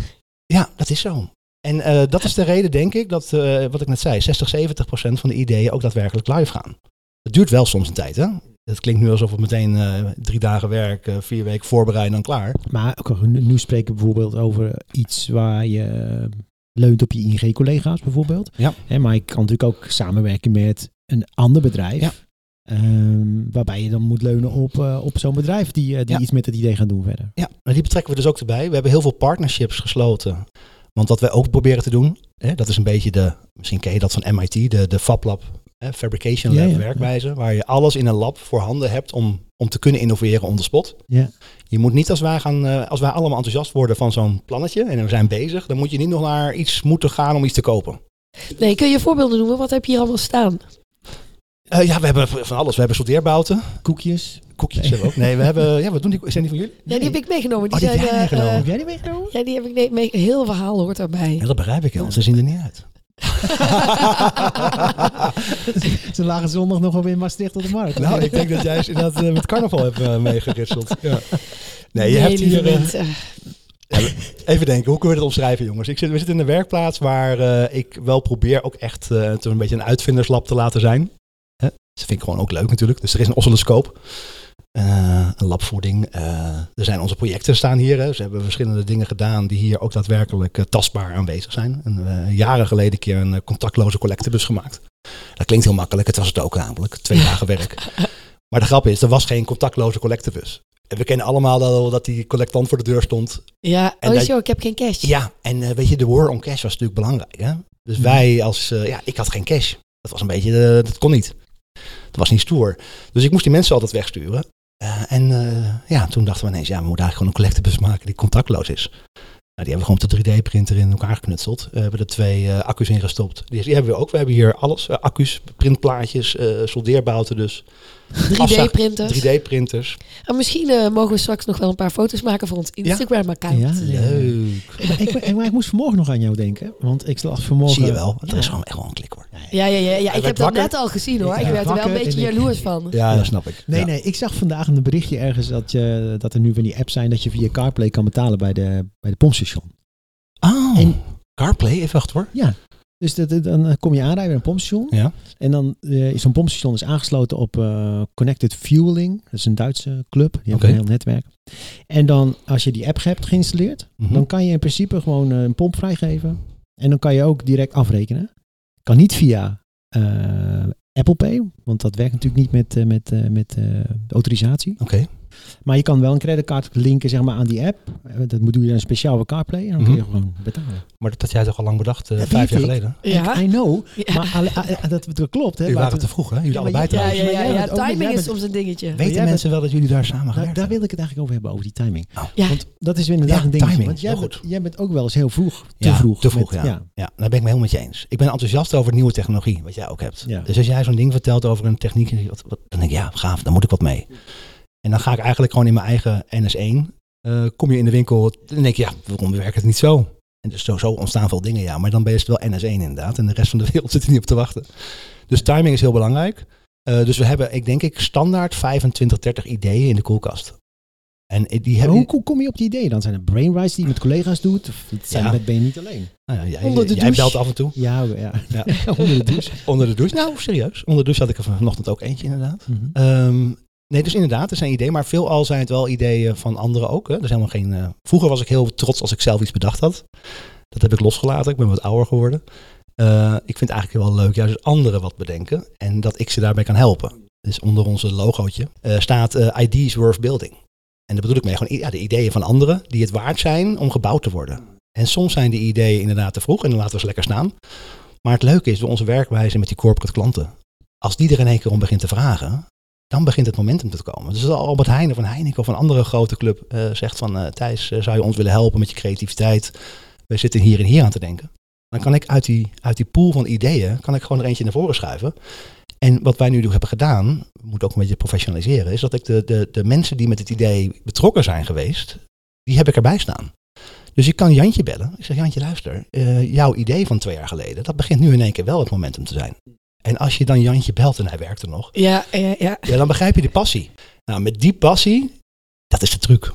ja dat is zo. En eh, dat is de reden, denk ik, dat, eh, wat ik net zei, 60, 70 procent van de ideeën ook daadwerkelijk live gaan. Het duurt wel soms een tijd, hè? Het klinkt nu alsof het meteen eh, drie dagen werk, vier weken voorbereiden en dan klaar. Maar nu spreken we bijvoorbeeld over iets waar je leunt op je ING-collega's bijvoorbeeld. Ja. Hè, maar je kan natuurlijk ook samenwerken met een ander bedrijf. Ja. ehm, waarbij je dan moet leunen op, op zo'n bedrijf die, die Ja. iets met het idee gaat doen verder. Ja, maar die betrekken we dus ook erbij. We hebben heel veel partnerships gesloten. Want wat wij ook proberen te doen, hè, dat is een beetje de, misschien ken je dat van MIT, de, de Fab Lab, hè, Fabrication Lab ja. werkwijze, waar je alles in een lab voorhanden hebt om, om te kunnen innoveren on the spot. Ja. Je moet niet als wij, gaan, eh, als wij allemaal enthousiast worden van zo'n plannetje en we zijn bezig, dan moet je niet nog naar iets moeten gaan om iets te kopen. Nee, kun je voorbeelden noemen? Wat heb je hier allemaal staan? Eh, ja, we hebben van alles. We hebben sorteerbouten, Koekjes. koekjes Nee. hebben we ook. Nee, we hebben, ja, wat doen die, zijn die van jullie? Ja, die heb ik meegenomen. Die Oh, die heb zijn, jij eh, meegenomen. eh, Heb jij die meegenomen? ja, die heb ik nee, mee, heel verhaal hoort daarbij. Ja, dat begrijp ik wel. Ze zien er niet uit. Ze lagen zondag nog wel in Maastricht op de markt. Nou, ik denk dat jij inderdaad eh, met carnaval hebt uh, meegeritseld. Ja. Nee, je hebt hier... even denken, hoe kunnen we dit omschrijven, jongens? Ik zit, we zitten in een werkplaats waar eh, ik wel probeer ook echt uh, een beetje een uitvinderslab te laten zijn. Dat vind ik gewoon ook leuk natuurlijk. Dus er is een oscilloscoop. Uh, een labvoeding. Uh, er zijn onze projecten staan hier. Hè. Ze hebben verschillende dingen gedaan die hier ook daadwerkelijk uh, tastbaar aanwezig zijn. En, jaren geleden een keer een contactloze collectebus gemaakt. Dat klinkt heel makkelijk. Het was het ook namelijk. Twee dagen werk. Maar de grap is, er was geen contactloze collectebus. En we kennen allemaal dat, dat die collectant voor de deur stond. Ja, En oh dat- zo, ik heb geen cash. Ja, en weet je, de war on cash was natuurlijk belangrijk. Hè? Dus wij als, ja, ik had geen cash. Dat was een beetje, dat kon niet. Dat was niet stoer. Dus ik moest die mensen altijd wegsturen. Eh, en eh, ja, toen dachten we ineens, ja, we moeten eigenlijk gewoon een collectebus maken die contactloos is. Nou, die hebben we gewoon op de 3D-printer in elkaar geknutseld. We hebben er twee eh, accu's in gestopt. Die, hebben we ook. We hebben hier alles. eh, accu's, printplaatjes, eh soldeerbouten dus. 3D-printers. 3D-printers. En misschien eh, mogen we straks nog wel een paar foto's maken voor ons Instagram-account. Ja, ja. Leuk. Maar ik, maar ik moest vanmorgen nog aan jou denken. Want ik las vanmorgen... Zie je wel. Er is gewoon echt wel een klik hoor. Ja, ja, ja, ja. ik heb dat wakker. net al gezien hoor. Ik Ik werd er wel een beetje jaloers van. Ja, dat snap ik. Nee, Ja. nee, ik zag vandaag een berichtje ergens dat, je, dat er nu weer die apps zijn dat je via CarPlay kan betalen bij de, bij de pompstation. Oh, En- CarPlay, even wachten hoor. Ja. Dus dat, dan kom je aanrijden bij een pompstation. Ja. En dan eh, is zo'n pompstation is aangesloten op eh, Connected Fueling. Dat is een Duitse club. Die hebben een heel netwerk. En dan als je die app hebt geïnstalleerd, Mhm. dan kan je in principe gewoon eh, een pomp vrijgeven. En dan kan je ook direct afrekenen. Kan niet via Apple Pay, want dat werkt natuurlijk niet met, met, met de autorisatie. Oké. Maar je kan wel een creditcard linken zeg maar, aan die app. Eh, Dat moet- doe je dan speciaal voor CarPlay en dan kun je Mhm. gewoon betalen. Maar dat had jij toch al lang bedacht, eh, vijf jaar ik. geleden? Ja. I know, Ja. maar eh, dat, dat klopt. Hè, Jullie waren te vroeg hè? Jullie Ja, maar allebei Ja, ja, ja, Timing is soms een dingetje. Weten mensen wel dat jullie daar samen Daar, gewerkt daar wil ik het eigenlijk over hebben, over die timing. Ja. Want dat is inderdaad Ja, een ding. timing. Want jij bent, goed. jij bent ook wel eens heel vroeg. Te Ja, vroeg. te vroeg, met- ja. Ja, daar ben ik me helemaal met je eens. Ik ben enthousiast over nieuwe technologie, wat jij ook hebt. Dus als jij zo'n ding vertelt over een techniek, wat, wat- dan denk ik, ja, gaaf, daar moet ik wat mee. En dan ga ik eigenlijk gewoon in mijn eigen NS1, eh, kom je in de winkel, dan denk je, ja, waarom werkt het niet zo? En dus zo, zo ontstaan veel dingen, ja. Maar dan ben je het wel NS1 inderdaad. En de rest van de wereld zit er niet op te wachten. Dus timing is heel belangrijk. Eh, dus we hebben, ik denk ik, standaard 25, 30 ideeën in de koelkast. En die hebben... hoe, kom je op die idee? Dan zijn het brainrides die je met collega's doet? Of zijn Ja. ben je niet alleen? Nou ja, jij, Onder de jij belt af en toe. Ja, ja. Ja. onder de douche. Onder de douche. Nou, serieus. Onder de douche had ik er vanochtend ook eentje inderdaad. Mhm. Ehm, nee, dus inderdaad, er zijn ideeën, maar veelal zijn het wel ideeën van anderen ook. Hè. Er is helemaal geen, eh, vroeger was ik heel trots als ik zelf iets bedacht had. Dat heb ik losgelaten. Ik ben wat ouder geworden. Eh, ik vind het eigenlijk wel leuk juist anderen wat bedenken en dat ik ze daarbij kan helpen. Dus onder onze logootje eh, staat Ideas Worth Building. En daar bedoel ik mee gewoon ja, de ideeën van anderen die het waard zijn om gebouwd te worden. En soms zijn die ideeën inderdaad te vroeg en dan laten we ze lekker staan. Maar het leuke is door onze werkwijze met die corporate klanten. Als die er in één keer om begint te vragen, dan begint het momentum te komen. Dus als Albert Heijn of een Heineken of een andere grote club eh, zegt van eh, Thijs, eh, zou je ons willen helpen met je creativiteit? We zitten hier en hier aan te denken. Dan kan ik uit die, uit die pool van ideeën, kan ik gewoon er eentje naar voren schuiven. En wat wij nu hebben gedaan, we moeten ook een beetje professionaliseren, is dat ik de, de, de mensen die met het idee betrokken zijn geweest, die heb ik erbij staan. Dus ik kan Jantje bellen. Ik zeg, Jantje, luister, jouw idee van twee jaar geleden, dat begint nu in één keer wel het momentum te zijn. En als je dan Jantje belt en hij werkt er nog, Ja, ja, ja. ja, dan begrijp je die passie. Nou, met die passie, dat is de truc.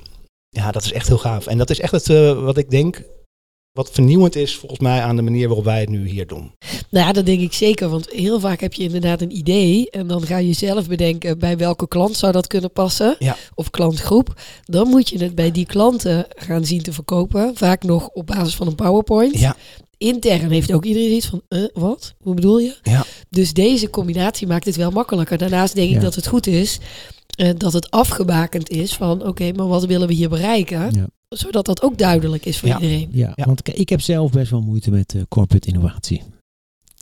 Ja, dat is echt heel gaaf. En dat is echt het, eh, wat ik denk, wat vernieuwend is volgens mij aan de manier waarop wij het nu hier doen. Nou ja, dat denk ik zeker. Want heel vaak heb je inderdaad een idee. En dan ga je zelf bedenken bij welke klant zou dat kunnen passen. Ja. Of klantgroep. Dan moet je het bij die klanten gaan zien te verkopen. Vaak nog op basis van een PowerPoint. Ja. Intern heeft ook iedereen iets van, eh, wat? Hoe bedoel je? Ja. Dus deze combinatie maakt het wel makkelijker. Daarnaast denk ik dat het goed is eh, dat het afgebakend is van, oké, maar wat willen we hier bereiken? Ja. Zodat dat ook duidelijk is voor Ja. iedereen. Ja, Ja. want ik heb zelf best wel moeite met eh, corporate innovatie.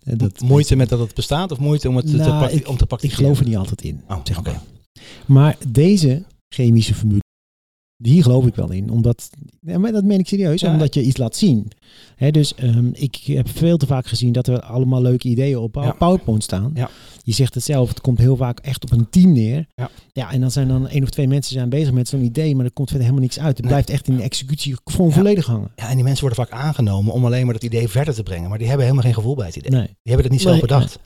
Dat, moeite met dat het bestaat of moeite om het te, Nou, ik- om te Ik praktiseren? geloof er niet altijd in. Oh, zeg oké. maar. maar deze chemische formule, die geloof ik wel in. Omdat, ja, maar dat meen ik serieus, Ja. omdat je iets laat zien. Hè, dus ehm, ik heb veel te vaak gezien dat er allemaal leuke ideeën op Ja. PowerPoint staan. Je zegt het zelf, het komt heel vaak echt op een team neer. Ja. ja en dan zijn dan één of twee mensen zijn bezig met zo'n idee, maar er komt verder helemaal niks uit. Het Nee. blijft echt in de executie gewoon volledig hangen. Ja, en die mensen worden vaak aangenomen om alleen maar dat idee verder te brengen. Maar die hebben helemaal geen gevoel bij het idee. Nee. Die hebben het niet zelf Nee. bedacht.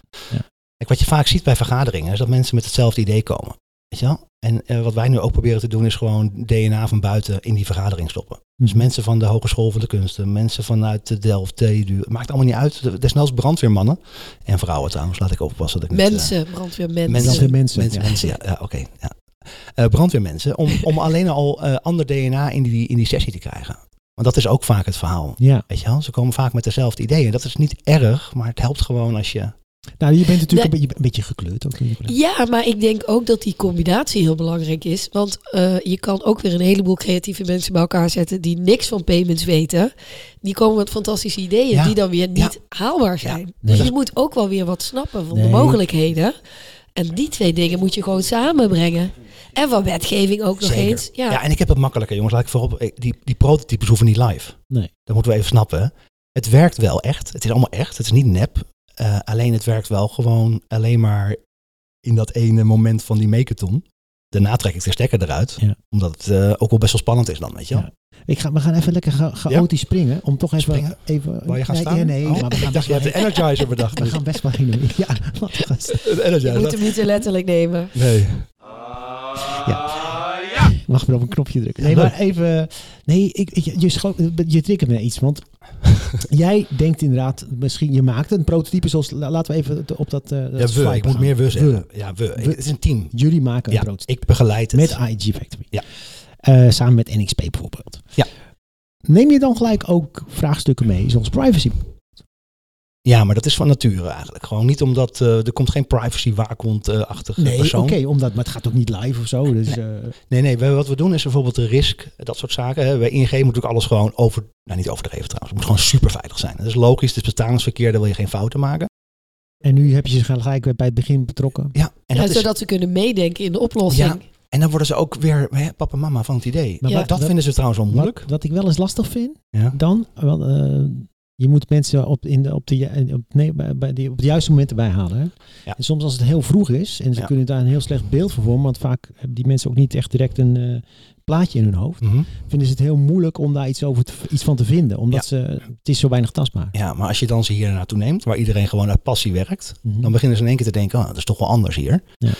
Kijk, wat je vaak ziet bij vergaderingen is dat mensen met hetzelfde idee komen. Weet je wel? En eh, wat wij nu ook proberen te doen is gewoon DNA van buiten in die vergadering stoppen. Dus Mhm. mensen van de Hogeschool van de Kunsten, mensen vanuit de Delft, TU. Het maakt allemaal niet uit. De- Desnoods brandweermannen en vrouwen trouwens. Laat ik oppassen dat ik niet, eh, Mensen, brandweermensen. Mensen. Mensen. Mensen, ja. mensen, ja, ja oké. ja. Eh, brandweermensen, om, om alleen al eh, ander DNA in die, in die sessie te krijgen. Want dat is ook vaak het verhaal. Ja, Weet je wel? Ze komen vaak met dezelfde ideeën. Dat is niet erg, maar het helpt gewoon als je... nou je bent natuurlijk Nee. een, beetje, een beetje gekleurd ook. Ja, maar ik denk ook dat die combinatie heel belangrijk is. Want eh, je kan ook weer een heleboel creatieve mensen bij elkaar zetten die niks van payments weten. Die komen met fantastische ideeën Ja. die dan weer niet Ja. haalbaar zijn. Nee. Dus je moet ook wel weer wat snappen van Nee. de mogelijkheden. En die twee dingen moet je gewoon samenbrengen. En van wetgeving ook nog Zeker. eens. Ja. Ja, en ik heb het makkelijker, jongens. Laat ik voorop. eh, Die, die prototypes hoeven niet live. Nee. Dat moeten we even snappen. hè. Het werkt wel echt. Het is allemaal echt. Het is niet nep. Eh, alleen het werkt wel gewoon alleen maar in dat ene moment van die meketon. Daarna trek ik de stekker eruit. Ja. Omdat het eh, ook wel best wel spannend is dan, weet je wel. Ja. Ik ga, we gaan even lekker cha- chaotisch springen. Om toch even... Springen? even Waar je gaat nee, staan? Nee, nee, Oh, maar we ik gaan dacht, je hebt de. Energizer bedacht. We gaan best wel heen. Ja, gaan staan. De Je Energizer. moet hem niet te letterlijk nemen. Nee. Mag maar op een knopje drukken. Nee, maar even... Nee, ik, je, scho- je triggert me iets. Want jij denkt inderdaad... Misschien, je maakt een prototype zoals... la- Laten we even op dat... eh, Ja, we. Ik moet meer we We. zeggen. Ja, we. We. Het is een team. Jullie maken een Ja, prototype. ik begeleid het. Met AIG Factory. Ja. Eh, samen met NXP bijvoorbeeld. Ja. Neem je dan gelijk ook vraagstukken mee, zoals privacy? Ja, maar dat is van nature eigenlijk. Gewoon niet omdat eh, er komt geen privacy waakhond-achtige Nee, oké, persoon. omdat, maar het gaat ook niet live of zo. Dus, eh, Nee, nee, we- wat we doen is bijvoorbeeld de risk, dat soort zaken. Hè. Bij ING moet natuurlijk alles gewoon over, nou niet overdreven trouwens, het moet gewoon super veilig zijn. Dat is logisch, het is betalingsverkeer, daar wil je geen fouten maken. en nu heb je ze gelijk bij het begin betrokken. Ja, en, Ja, dat is, zodat ze kunnen meedenken in de oplossing. Ja. en dan worden ze ook weer hè, papa en mama van het idee. Maar Ja. wat, Dat vinden ze trouwens wel moeilijk. Wat, wat ik wel eens lastig vind, Ja. dan, wel, eh, je moet mensen op, in de, op, de, ju- op, nee, bij, die, op de juiste momenten bijhalen. Hè? Ja. En soms als het heel vroeg is en ze Ja. kunnen daar een heel slecht beeld van vormen, want vaak hebben die mensen ook niet echt direct een eh, plaatje in hun hoofd, Mhm. vinden ze het heel moeilijk om daar iets, over te, iets van te vinden, omdat ze, het is zo weinig tastbaar. Ja, maar als je dan ze hier naartoe neemt, waar iedereen gewoon uit passie werkt, Mhm. dan beginnen ze in één keer te denken, oh, dat is toch wel anders hier. Ja.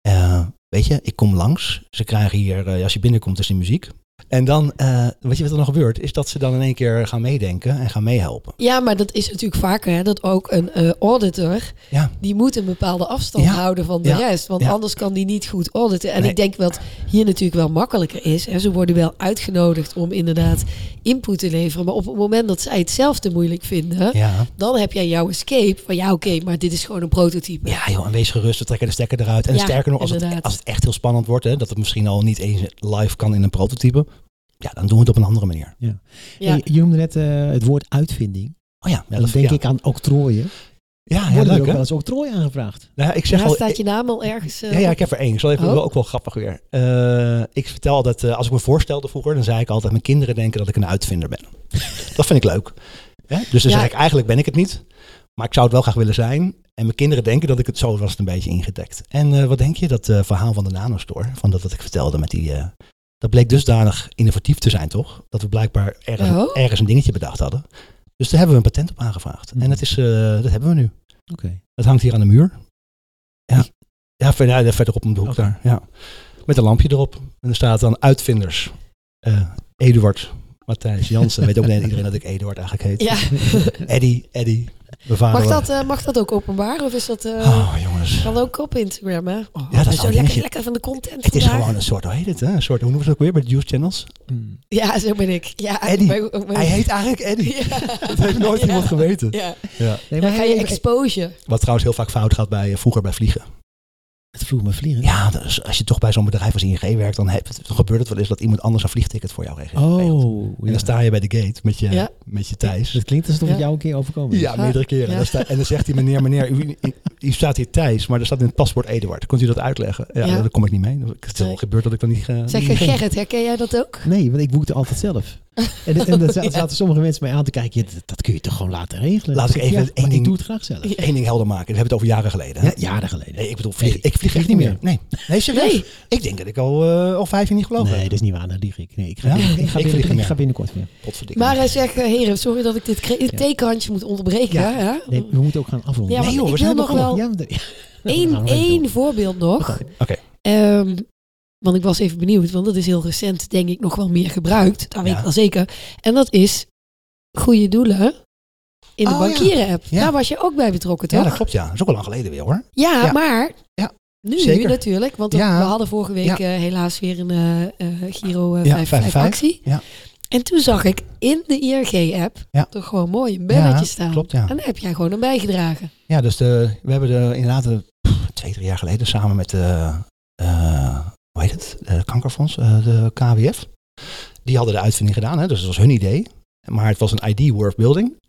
Eh, weet je, ik kom langs. Ze krijgen hier, eh, als je binnenkomt, is die muziek. En dan, eh, weet je wat er nog gebeurt? Is dat ze dan in één keer gaan meedenken en gaan meehelpen. Ja, maar dat is natuurlijk vaker hè, dat ook een eh, auditor, Ja. die moet een bepaalde afstand Ja. houden van de Ja. rest. Want anders kan die niet goed auditen. En Nee. ik denk wat hier natuurlijk wel makkelijker is. Hè, ze worden wel uitgenodigd om inderdaad input te leveren. Maar op het moment dat zij het zelf te moeilijk vinden, dan heb jij jouw escape van ja oké, maar dit is gewoon een prototype. Ja, joh, en wees gerust, we trekken de stekker eruit. En sterker nog, als het, als het echt heel spannend wordt, hè, dat het misschien al niet eens live kan in een prototype, ja, dan doen we het op een andere manier. Ja. Hey, je noemde net eh, het woord uitvinding. Oh ja, ja dan denk ja. ik aan octrooien. Ja, ja, leuk ook hè? wel eens octrooi aangevraagd? Nou, ja, ik zeg Daar al, staat je naam al ergens. eh, Ja, ja, ik heb er één. Ik zal even Oh. wel, ook wel grappig weer. Eh, ik vertel altijd, eh, als ik me voorstelde vroeger, dan zei ik altijd, mijn kinderen denken dat ik een uitvinder ben. dat vind ik leuk. Hè? Dus dan Ja. zeg ik, eigenlijk ben ik het niet. Maar ik zou het wel graag willen zijn. En mijn kinderen denken dat ik het zo was het een beetje ingedekt. En eh, wat denk je? Dat eh, verhaal van de nanostore, van dat wat ik vertelde met die... dat bleek dusdanig innovatief te zijn, toch? Dat we blijkbaar ergens, Oh. ergens een dingetje bedacht hadden. Dus daar hebben we een patent op aangevraagd. Mhm. En dat, is, eh, dat hebben we nu. Oké. Dat hangt hier aan de muur. Ja, ja, ver, ja verderop om de hoek daar. Ja. Met een lampje erop. En er staat dan uitvinders. Eh, Eduard, Matthijs, Jansen. Weet ook niet iedereen dat ik Eduard eigenlijk heet. Ja. Eddie, Eddie. Mag, dat, eh, mag dat ook openbaar? Of is dat... eh, Oh, jongens. Kan ook op Instagram, hè? Oh, dat is zo wel een lekker, lekker van de content Het is gewoon een soort, hoe heet het? Hè? Een soort, hoe noemen ze het ook weer bij de Juice Channels? Mm. Ja, zo ben ik. Ja, Eddie. bij- bij- Hij heet eigenlijk Eddie. Ja. Dat heeft nooit Ja. iemand geweten. Ja. Ja. Nee, maar ga je exposure. Wat trouwens heel vaak fout gaat bij, eh, vroeger bij vliegen. Het vroeg me vliegen. Ja, dus als je toch bij zo'n bedrijf als ING werkt, dan, heb, dan gebeurt het wel eens dat iemand anders een vliegticket voor jou regelt. Oh, En dan sta je bij de gate met je, Ja. met je Thijs. Dat klinkt alsof het Ja. jou een keer overkomen is. Ja, meerdere keren. Ja. Dan sta- en dan zegt die meneer, meneer, u, u, u staat hier Thijs, maar er staat in het paspoort Eduard. Kunt u dat uitleggen? Ja, Ja. dan kom ik niet mee. Het is Nee. gebeurd dat ik dan niet... eh, Zeg. Gerrit, herken jij dat ook? Nee, want ik boekte altijd zelf. En, en dan zaten Ja. sommige mensen mij aan te kijken. ja, dat, dat kun je toch gewoon laten regelen? Laat ik even ja, één maar ik ding- doe het graag zelf. Eén ding helder maken. Dat hebben we het over jaren geleden. hè? Ja, jaren geleden. Nee, ik bedoel, vlieg, Nee, ik vlieg echt niet meer. Nee, nee serieus. Nee. Ik denk dat ik al, eh, al vijf jaar niet geloof Nee, heb. dat is niet waar. Dan lieg ik. Nee, ik ga, Ja? ik, ga, Ik binnen- vlieg niet ik meer. ga binnenkort weer. Maar hij zegt, eh, heren, sorry dat ik dit tekenhandje moet onderbreken. Ja. hè? Nee, we moeten ook gaan afronden. Ja, nee maar joh, ik we wil nog wel één, we voorbeeld nog. Oké. Want ik was even benieuwd, want dat is heel recent, denk ik, nog wel meer gebruikt. Dat weet Ja. ik wel zeker. En dat is goede doelen in de Oh, bankieren-app. Ja. Daar was je ook bij betrokken, toch? Ja, dat klopt ja. Dat is ook al lang geleden weer hoor. Ja, maar Ja, nu zeker. natuurlijk, want we hadden vorige week eh, helaas weer een eh, Giro eh, Ja, 55 55, actie. ja. En toen zag ik in de IRG-app Ja. toch gewoon mooi een belletje Ja, staan. klopt, ja. En daar heb jij gewoon aan bijgedragen. Ja, dus de, we hebben de, inderdaad de, twee, drie jaar geleden samen met de, hoe heet het, de kankerfonds, eh, de KWF. Die hadden de uitvinding gedaan, hè, dus dat was hun idee. Maar het was een ID worth building.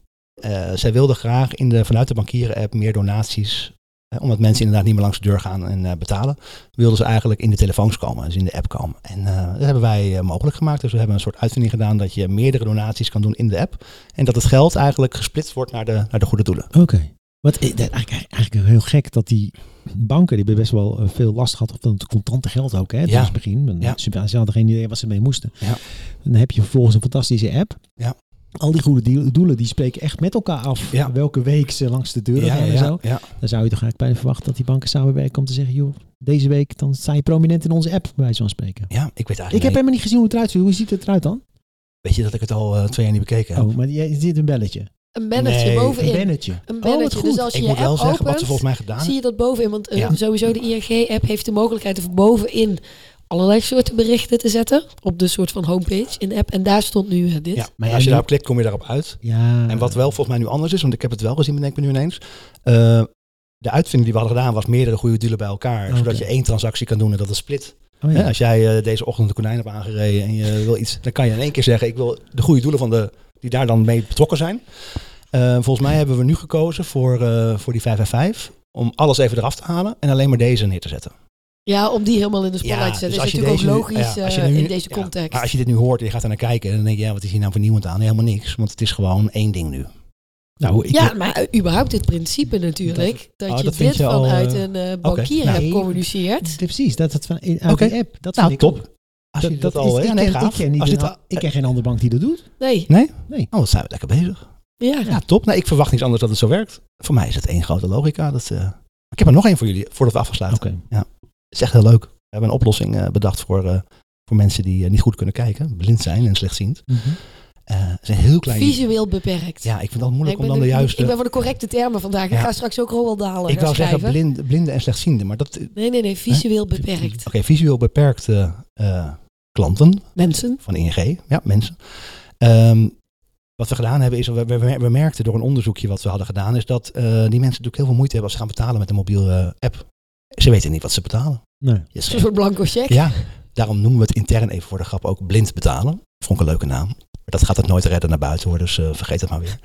Eh, zij wilden graag in de, vanuit de bankieren-app meer donaties omdat mensen inderdaad niet meer langs de deur gaan en eh, betalen, wilden ze eigenlijk in de telefoons komen, dus in de app komen. En eh, dat hebben wij eh, mogelijk gemaakt. Dus we hebben een soort uitvinding gedaan dat je meerdere donaties kan doen in de app. En dat het geld eigenlijk gesplitst wordt naar de, naar de goede doelen. Oké. Wat eh, eigenlijk, eigenlijk heel gek dat die banken, die hebben best wel eh, veel last gehad van het contante geld ook, hè, Ja. het begin. Ja. Ze, hadden geen idee wat ze mee moesten. Ja. Dan heb je vervolgens een fantastische app. Ja. Al die goede doel- doelen, die spreken echt met elkaar af Ja. welke week ze langs de deur gaan en zo. ja. Dan zou je toch eigenlijk bijna verwachten dat die banken samenwerken om te zeggen, joh, deze week dan sta je prominent in onze app, bij wijze van spreken. Ja, ik weet eigenlijk Ik heb helemaal niet gezien hoe het eruit ziet. Hoe ziet het eruit dan? Weet je dat ik het al eh, twee jaar niet bekeken heb? Oh, maar je zit een belletje. Een bannertje Nee, bovenin. Een bannetje. Een Oh, dus goed. als je ik je moet wel zeggen, wat ze volgens mij gedaan zie je dat bovenin. Want eh, Ja. sowieso de ING-app heeft de mogelijkheid om bovenin allerlei soorten berichten te zetten. Op de soort van homepage in de app. En daar stond nu eh, dit. Ja, maar ja, als je nu- daarop klikt, kom je daarop uit. Ja. En wat wel volgens mij nu anders is, want ik heb het wel gezien, bedenk ik me nu ineens. eh, de uitvinding die we hadden gedaan was meerdere goede doelen bij elkaar. Zodat je één transactie kan doen en dat is split. Oh, ja. als jij eh, deze ochtend de konijn hebt aangereden en je wil iets, dan kan je in één keer zeggen, ik wil de goede doelen van de, die daar dan mee betrokken zijn. Eh, volgens mij hebben we nu gekozen voor, eh, voor die 555 om alles even eraf te halen en alleen maar deze neer te zetten. Ja, om die helemaal in de spotlight te zetten. dus is natuurlijk ook nu- logisch ja, als je eh, nu- in deze ja, context. maar als je dit nu hoort en je gaat er naar kijken, dan denk je, ja, wat is hier nou vernieuwend aan? Nee, helemaal niks, want het is gewoon één ding nu. Nou, ik ja, maar überhaupt het principe natuurlijk. Dat, Oh, je dat dit je al, vanuit een bankier Nee. hebt communiceert. Precies, dat het van uit Oké. die app. Dat Nou, vind ik top. Als je dat, is- al, ik, ja, nee, ken, ik, ken niet Als een- dit al- ik ken geen andere bank die dat doet. Nee, Nee? Nee. Oh, wat zijn we lekker bezig. ja. Ja, top. Nee, ik verwacht niets anders dat het zo werkt. Voor mij is het één grote logica. Dat, eh, Ik heb er nog één voor jullie, voordat we afsluiten. Oké. Het is echt heel leuk. We hebben een oplossing eh, bedacht voor, eh, voor mensen die eh, niet goed kunnen kijken, blind zijn en slechtziend. Mhm. Eh, het is een heel klein... Visueel beperkt. Ja, ik vind Ja, moeilijk ik, om ben dan de de- juiste... ik ben van de correcte termen vandaag. Ik Ja. ga straks ook Roald Dalen Ik wou zeggen blind, blinde en slechtziende, maar dat... Oké, Nee, nee, nee. Visueel beperkt. visueel beperkte eh, klanten Mensen. van ING, ja, mensen. Ehm, wat we gedaan hebben is, we, we, we merkten door een onderzoekje wat we hadden gedaan, is dat eh, die mensen natuurlijk heel veel moeite hebben als ze gaan betalen met een mobiele app. Ze weten niet wat ze betalen. Nee. Je Een soort blanco cheque. Ja, daarom noemen we het intern even voor de grap ook blind betalen. Vond ik een leuke naam. Maar dat gaat het nooit redden naar buiten hoor, dus eh, vergeet het maar weer.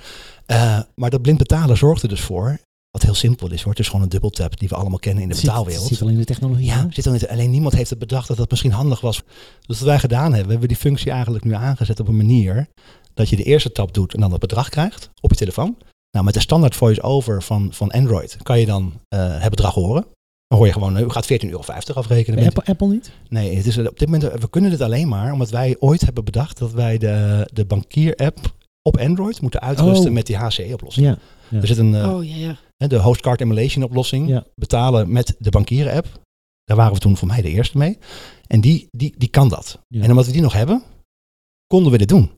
Eh, maar dat blind betalen zorgt er dus voor, wat heel simpel is hoor, het is gewoon een dubbeltap die we allemaal kennen in de zit- betaalwereld. Het zit al in de technologie. Ja, zit er niet, alleen niemand heeft het bedacht dat dat misschien handig was. Dus wat wij gedaan hebben, hebben we die functie eigenlijk nu aangezet op een manier dat je de eerste tap doet en dan het bedrag krijgt op je telefoon. Nou, met de standaard voice-over van, van Android kan je dan eh, het bedrag horen. Dan hoor je gewoon, eh, u gaat 14,50 euro afrekenen. Apple, Apple niet? nee, het is, op dit moment, we kunnen dit alleen maar omdat wij ooit hebben bedacht dat wij de, de bankier-app op Android moeten uitrusten Oh. met die HCE-oplossing. Ja. Ja. Er zit een, eh, Oh ja, ja. De host card emulation oplossing. Ja. Betalen met de bankieren app. Daar waren we toen voor mij de eerste mee. En die, die, die kan dat. Ja. En omdat we die nog hebben, konden we dit doen.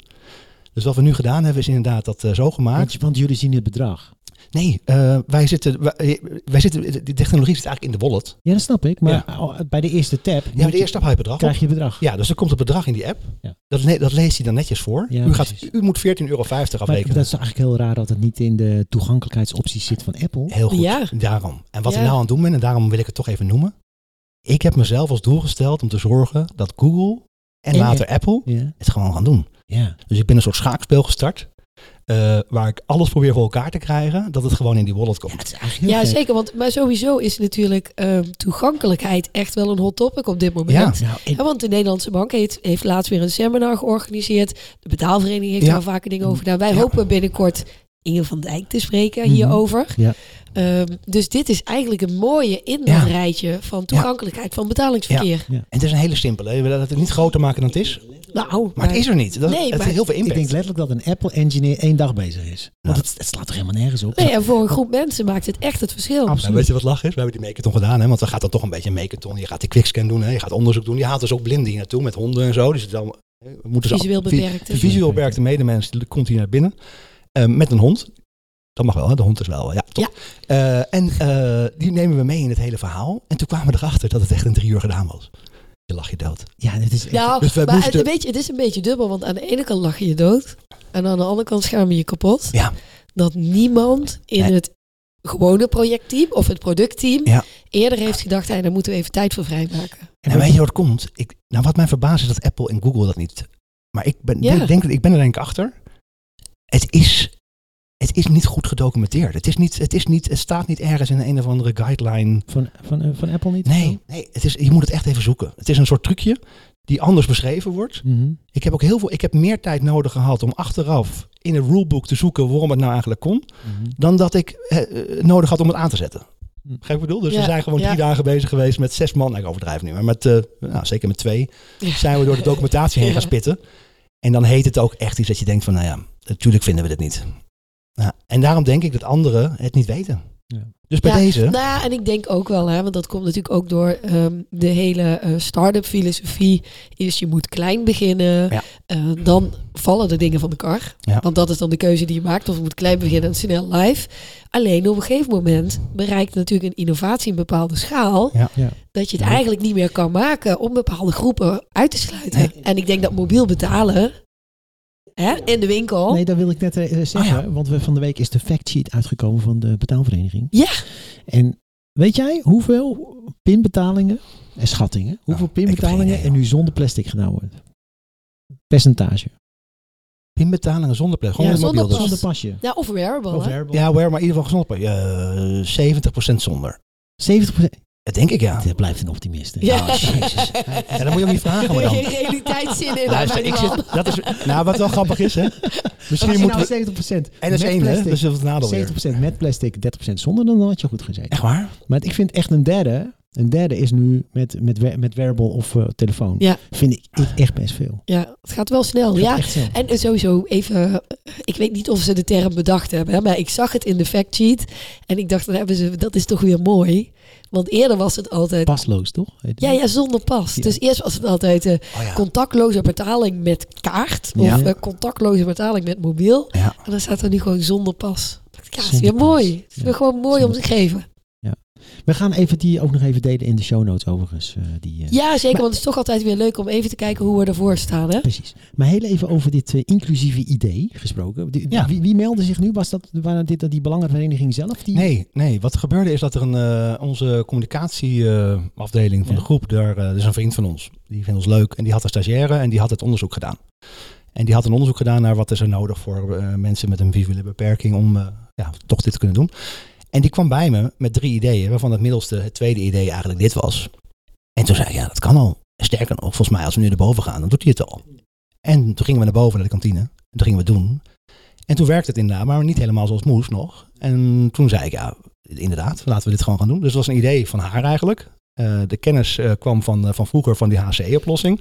Dus wat we nu gedaan hebben is inderdaad dat eh, zo gemaakt. Want, want jullie zien het bedrag. Nee, eh, wij zitten, wij, wij zitten, die technologie zit eigenlijk in de wallet. Ja, dat snap ik. Maar al- bij de eerste tab Ja, moet de eerste stap haal je bedrag krijg je bedrag. Ja, dus er komt een bedrag in die app. Ja. Dat, le- dat leest hij dan netjes voor. Ja, u, gaat, u moet 14,50 euro Maar afrekenen. dat is eigenlijk heel raar dat het niet in de toegankelijkheidsopties zit van Apple. Heel goed, Ja. daarom. En wat Ja. ik nou aan het doen ben, en daarom wil ik het toch even noemen. Ik heb mezelf als doel gesteld om te zorgen dat Google en En- later Apple Ja. het gewoon gaan doen. ja. Dus ik ben een soort schaakspel gestart. Eh, waar ik alles probeer voor elkaar te krijgen, dat het gewoon in die wallet komt. Ja, zeker. Want, maar sowieso is natuurlijk ehm, toegankelijkheid echt wel een hot topic op dit moment. Ja. Nou, en- Ja, want de Nederlandse Bank heeft, heeft laatst weer een seminar georganiseerd. De betaalvereniging heeft Ja. daar vaker dingen over gedaan. Wij Ja. hopen binnenkort Inge van Dijk te spreken Mhm. hierover. Ja. Ehm, dus dit is eigenlijk een mooie in dat Ja. rijtje van toegankelijkheid van betalingsverkeer. En het is een hele simpele. We willen het niet groter maken dan het is. Nou, Maar het is er niet. Dat, Nee, het maar heeft heel veel ik impact. denk letterlijk dat een Apple-engineer één dag bezig is. Want het, het slaat toch helemaal nergens op? Nee, en voor een groep mensen maakt het echt het verschil. Absoluut. Nou, weet je wat lach is? We hebben die Meketon gedaan, hè? want dan gaat dat toch een beetje een. Je gaat die quickscan doen, hè? je gaat onderzoek doen. Je haalt dus ook blinden hier naartoe met honden en zo. Dus het dan, we moeten ze Visueel vi- beperkte. Visueel beperkte medemens die komt hier naar binnen met een hond. Dat mag wel, hè? de hond is wel, ja, top. Eh, en eh, die nemen we mee in het hele verhaal. En toen kwamen we erachter dat het echt in drie uur gedaan was. Je lach je dood. Ja, dit is echt- Nou, Dus wij maar moesten- het, weet je, het is een beetje dubbel. Want aan de ene kant lach je je dood. En aan de andere kant schaam je je kapot. Ja. Dat niemand in Nee. het gewone projectteam of het productteam Ja. eerder heeft gedacht, hey, daar moeten we even tijd voor vrijmaken. En weet je wat komt? Ik, nou, wat mij verbaast is dat Apple en Google dat niet. Maar ik ben, Ja. denk, denk, ik ben er denk ik achter. Het is het is niet goed gedocumenteerd. Het, is niet, het, is niet, het staat niet ergens in een of andere guideline. Van, van, eh, van Apple niet? Nee, nee het is, je moet het echt even zoeken. Het is een soort trucje die anders beschreven wordt. Mhm. Ik heb ook heel veel, ik heb meer tijd nodig gehad om achteraf in een rulebook te zoeken waarom het nou eigenlijk kon, Mhm. dan dat ik eh, eh, nodig had om het aan te zetten. Hm. Ga ik bedoel? Dus we zijn gewoon ja. drie dagen bezig geweest met zes man. Nou, ik overdrijf nu, maar met, eh, nou, zeker met twee Ja. zijn we door de documentatie heen Ja. gaan spitten. En dan heet het ook echt iets dat je denkt van, nou ja, natuurlijk vinden we dit niet. Ja, en daarom denk ik dat anderen het niet weten. Ja. Dus bij Ja, deze, Nou ja, en ik denk ook wel, hè, want dat komt natuurlijk ook door ehm, de hele eh, start-up filosofie. Is je moet klein beginnen, Ja. eh, dan vallen de dingen van de kar. Ja. Want dat is dan de keuze die je maakt. Of je moet klein beginnen en snel live. Alleen op een gegeven moment bereikt natuurlijk een innovatie een bepaalde schaal. Ja. Ja. Dat je het Ja. eigenlijk niet meer kan maken om bepaalde groepen uit te sluiten. Nee. En ik denk dat mobiel betalen hè, in de winkel. Nee, dat wil ik net eh, zeggen. Oh ja. Want we, van de week is de factsheet uitgekomen van de betaalvereniging. Ja. En weet jij hoeveel pinbetalingen en schattingen, hoeveel Oh, ik heb geen pinbetalingen er nu zonder plastic gedaan wordt? Percentage. pinbetalingen zonder plek, gewoon Ja, zonder Dus. Zonder pasje. Ja, of wearable. Of wearable. Ja, waar, maar in ieder geval gezond. Uh, 70% zonder. 70%. Dat denk ik ja. Dat blijft een optimist. hè? Ja. Oh, jezus. Ja, dan moet je ook niet vragen, maar dan. Geen realiteitszin in. Luister, ik zit, dat is, nou, wat wel grappig is, hè? Misschien moeten we... nou 70% En dat is één, hè? Dat is het nadeel weer. 70% met plastic, 30% zonder, dan had je goed gezeten. Echt waar? Maar ik vind echt een derde, een derde is nu met, met, met wearable of eh, telefoon. Ja. Vind ik ik echt best veel. Ja, het gaat wel snel. Gaat Ja. En sowieso even, eh, ik weet niet of ze de term bedacht hebben, hè, maar ik zag het in de factsheet en ik dacht, dan hebben ze, dat is toch weer mooi. Want eerder was het altijd, Pasloos, toch? Ja, ja, zonder pas. Ja. Dus eerst was het altijd eh, Oh ja. contactloze betaling met kaart Ja. of eh, contactloze betaling met mobiel. En dan staat er nu gewoon zonder pas. Ja, het is weer mooi. Het is weer gewoon mooi om te geven. We gaan even die ook nog even delen in de show notes overigens. eh, die, eh, Ja, zeker, Maar- want het is toch altijd weer leuk om even te kijken hoe we ervoor staan. Hè? Precies. Maar heel even over dit eh, inclusieve idee gesproken. Die- Ja. wie, wie meldde zich nu? Was dat waren dit, die belangenvereniging zelf? Die... Nee, nee, wat er gebeurde is dat er een, eh, onze communicatieafdeling van Ja. de groep, daar eh, dat is een vriend van ons, die vindt ons leuk en die had een stagiaire en die had het onderzoek gedaan. En die had een onderzoek gedaan naar wat is er nodig voor eh, mensen met een visuele beperking om eh, ja, toch dit te kunnen doen. En die kwam bij me met drie ideeën, waarvan het middelste, het tweede idee eigenlijk dit was. En toen zei ik, ja, dat kan al. Sterker nog, volgens mij als we nu naar boven gaan, dan doet hij het al. En toen gingen we naar boven naar de kantine. En toen gingen we doen. En toen werkte het inderdaad, maar niet helemaal zoals het moest nog. En toen zei ik, ja, inderdaad, laten we dit gewoon gaan doen. Dus dat was een idee van haar eigenlijk. Eh, de kennis eh, kwam van, eh, van vroeger van die HCE-oplossing.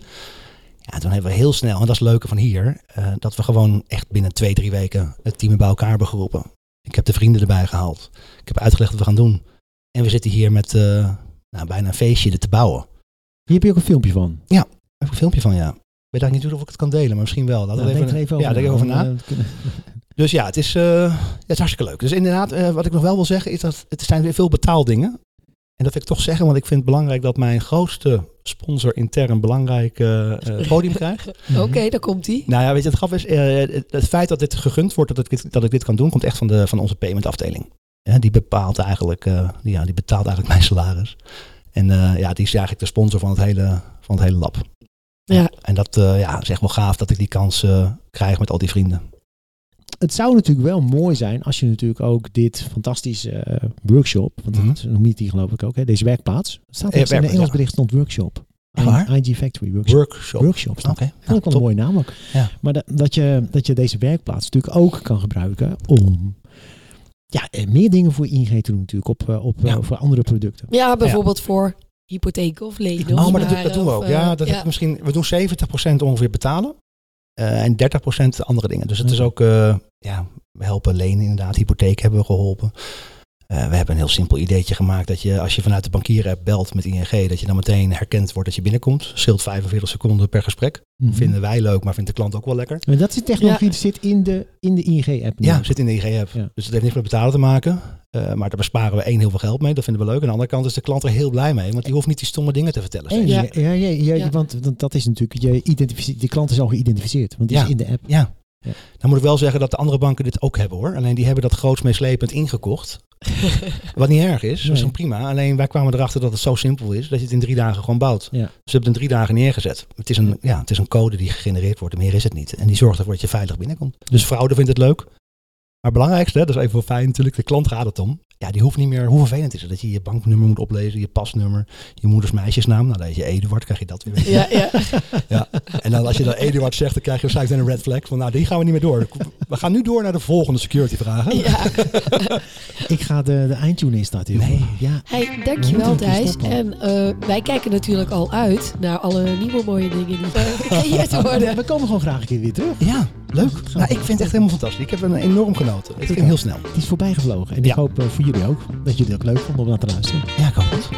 Ja, toen hebben we heel snel, en dat is het leuke van hier, dat we gewoon echt binnen twee, drie weken het team bij elkaar hebben geroepen. Ik heb de vrienden erbij gehaald. Ik heb uitgelegd wat we gaan doen. En we zitten hier met eh, nou, bijna een feestje te bouwen. Hier heb je ook een filmpje van. Daar heb ik een filmpje van, ja. Ik weet eigenlijk niet of ik het kan delen, maar misschien wel. Laten we denk er even over ja, denk er over na. eh, Dus ja, het is, eh, het is hartstikke leuk. Dus inderdaad, wat ik nog wel wil zeggen, is dat het zijn weer veel betaaldingen. En dat wil ik toch zeggen, want ik vind het belangrijk dat mijn grootste sponsor intern een belangrijk eh, eh, podium krijgt. Oké, daar komt hij. Nou ja, weet je, het grap is, eh, het, het feit dat dit gegund wordt, dat ik dit, dat ik dit kan doen, komt echt van, de, van onze paymentafdeling. Ja, die bepaalt eigenlijk, eh, die, ja, die betaalt eigenlijk mijn salaris. En eh, ja, die is eigenlijk de sponsor van het hele, van het hele lab. Ja. En dat eh, ja, is echt wel gaaf dat ik die kans eh, krijg met al die vrienden. Het zou natuurlijk wel mooi zijn als je natuurlijk ook dit fantastische eh, workshop, want Mhm. dat noem je die geloof ik ook, hè, deze werkplaats. Staat ergens in de Engels ja. bericht stond workshop. Waar? IG Factory workshop. Workshop. Workshop. Oké, Dat nou, is een mooie naam ook. Ja. Maar dat, dat, je, dat je deze werkplaats natuurlijk ook kan gebruiken om ja, eh, meer dingen voor ING te doen natuurlijk op, eh, op, eh, Ja. voor andere producten. Ja, bijvoorbeeld voor hypotheek of lenen. Oh, maar dat, dat doen we ook. Ja, dat ik misschien, we doen 70% ongeveer betalen. Eh, en 30% andere dingen. Dus het is Oké. ook, eh, ja, we helpen lenen inderdaad. Hypotheek hebben we geholpen. Eh, we hebben een heel simpel ideetje gemaakt dat je als je vanuit de bankier-app belt met ING, dat je dan meteen herkend wordt dat je binnenkomt. Scheelt 45 seconden per gesprek. Mhm. Vinden wij leuk, maar vindt de klant ook wel lekker. Maar dat is technologie die zit in de, in de ING-app. Ja, zit in de IG-app. Ja. Dus het heeft niks met betalen te maken. Eh, maar daar besparen we één heel veel geld mee. Dat vinden we leuk. En aan de andere kant is de klant er heel blij mee. Want die hoeft niet die stomme dingen te vertellen. En ja, ja, ja, Ja. want dat is natuurlijk, je identificeert, de klant is al geïdentificeerd, want die Ja. is in de app. Ja. Ja. Dan moet ik wel zeggen dat de andere banken dit ook hebben hoor. Alleen die hebben dat groots meeslepend ingekocht. Wat niet erg is, dat is gewoon prima. Alleen wij kwamen erachter dat het zo simpel is dat je het in drie dagen gewoon bouwt. Ja. Dus we hebben het in drie dagen neergezet. Het is, een, ja, het is een code die gegenereerd wordt, meer is het niet. En die zorgt ervoor dat je veilig binnenkomt. Dus fraude vindt het leuk. Maar het belangrijkste, dat is even wel fijn natuurlijk, de klant gaat het om. Ja, die hoeft niet meer, hoe vervelend is het dat je je banknummer moet oplezen, je pasnummer, je moeders meisjesnaam. Nou, dan heet je Eduard, krijg je dat weer. Ja, ja. Ja. En dan als je dan Eduard zegt, dan krijg je waarschijnlijk een red flag. Van nou, die gaan we niet meer door. We gaan nu door naar de volgende security vragen. ja. Ik ga de, de eindtune instarten. Nee. Ja. Hey, We dankjewel Thijs. En eh, wij kijken natuurlijk al uit naar alle nieuwe mooie dingen die gecreëerd worden. We komen gewoon graag een keer weer terug. Ja, leuk. Nou, ik vind het echt helemaal fantastisch. Ik heb een enorm genoten. Het ging heel snel. Het is voorbij gevlogen. En Ja. ik hoop eh, voor jullie ook dat jullie het ook leuk vonden om naar te luisteren. Ja, ik hoop het.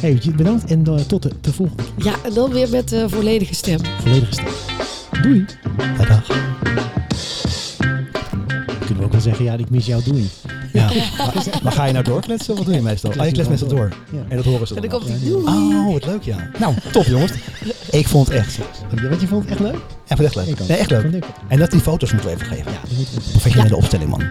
Hey, bedankt en eh, tot de, de volgende keer. Ja, en dan weer met de volledige stem. Volledige stem. Doei. Ja, dag. Kunnen we ook wel zeggen, ja, ik mis jou, doei. Ja. Maar, maar ga je nou doorkletsen? Wat doe je meestal? Ah, je klets meestal door. Ja. En dat horen ze En dan dan komt die Ja, doei. Oh, wat leuk ja. Nou, top jongens. Ik vond het echt. Ja, Weet je, vond het echt leuk? ik vond het echt leuk. Ik. Nee, echt Ik leuk. En dat die foto's moeten we even geven. Ja, dat moet Professionele opstelling man.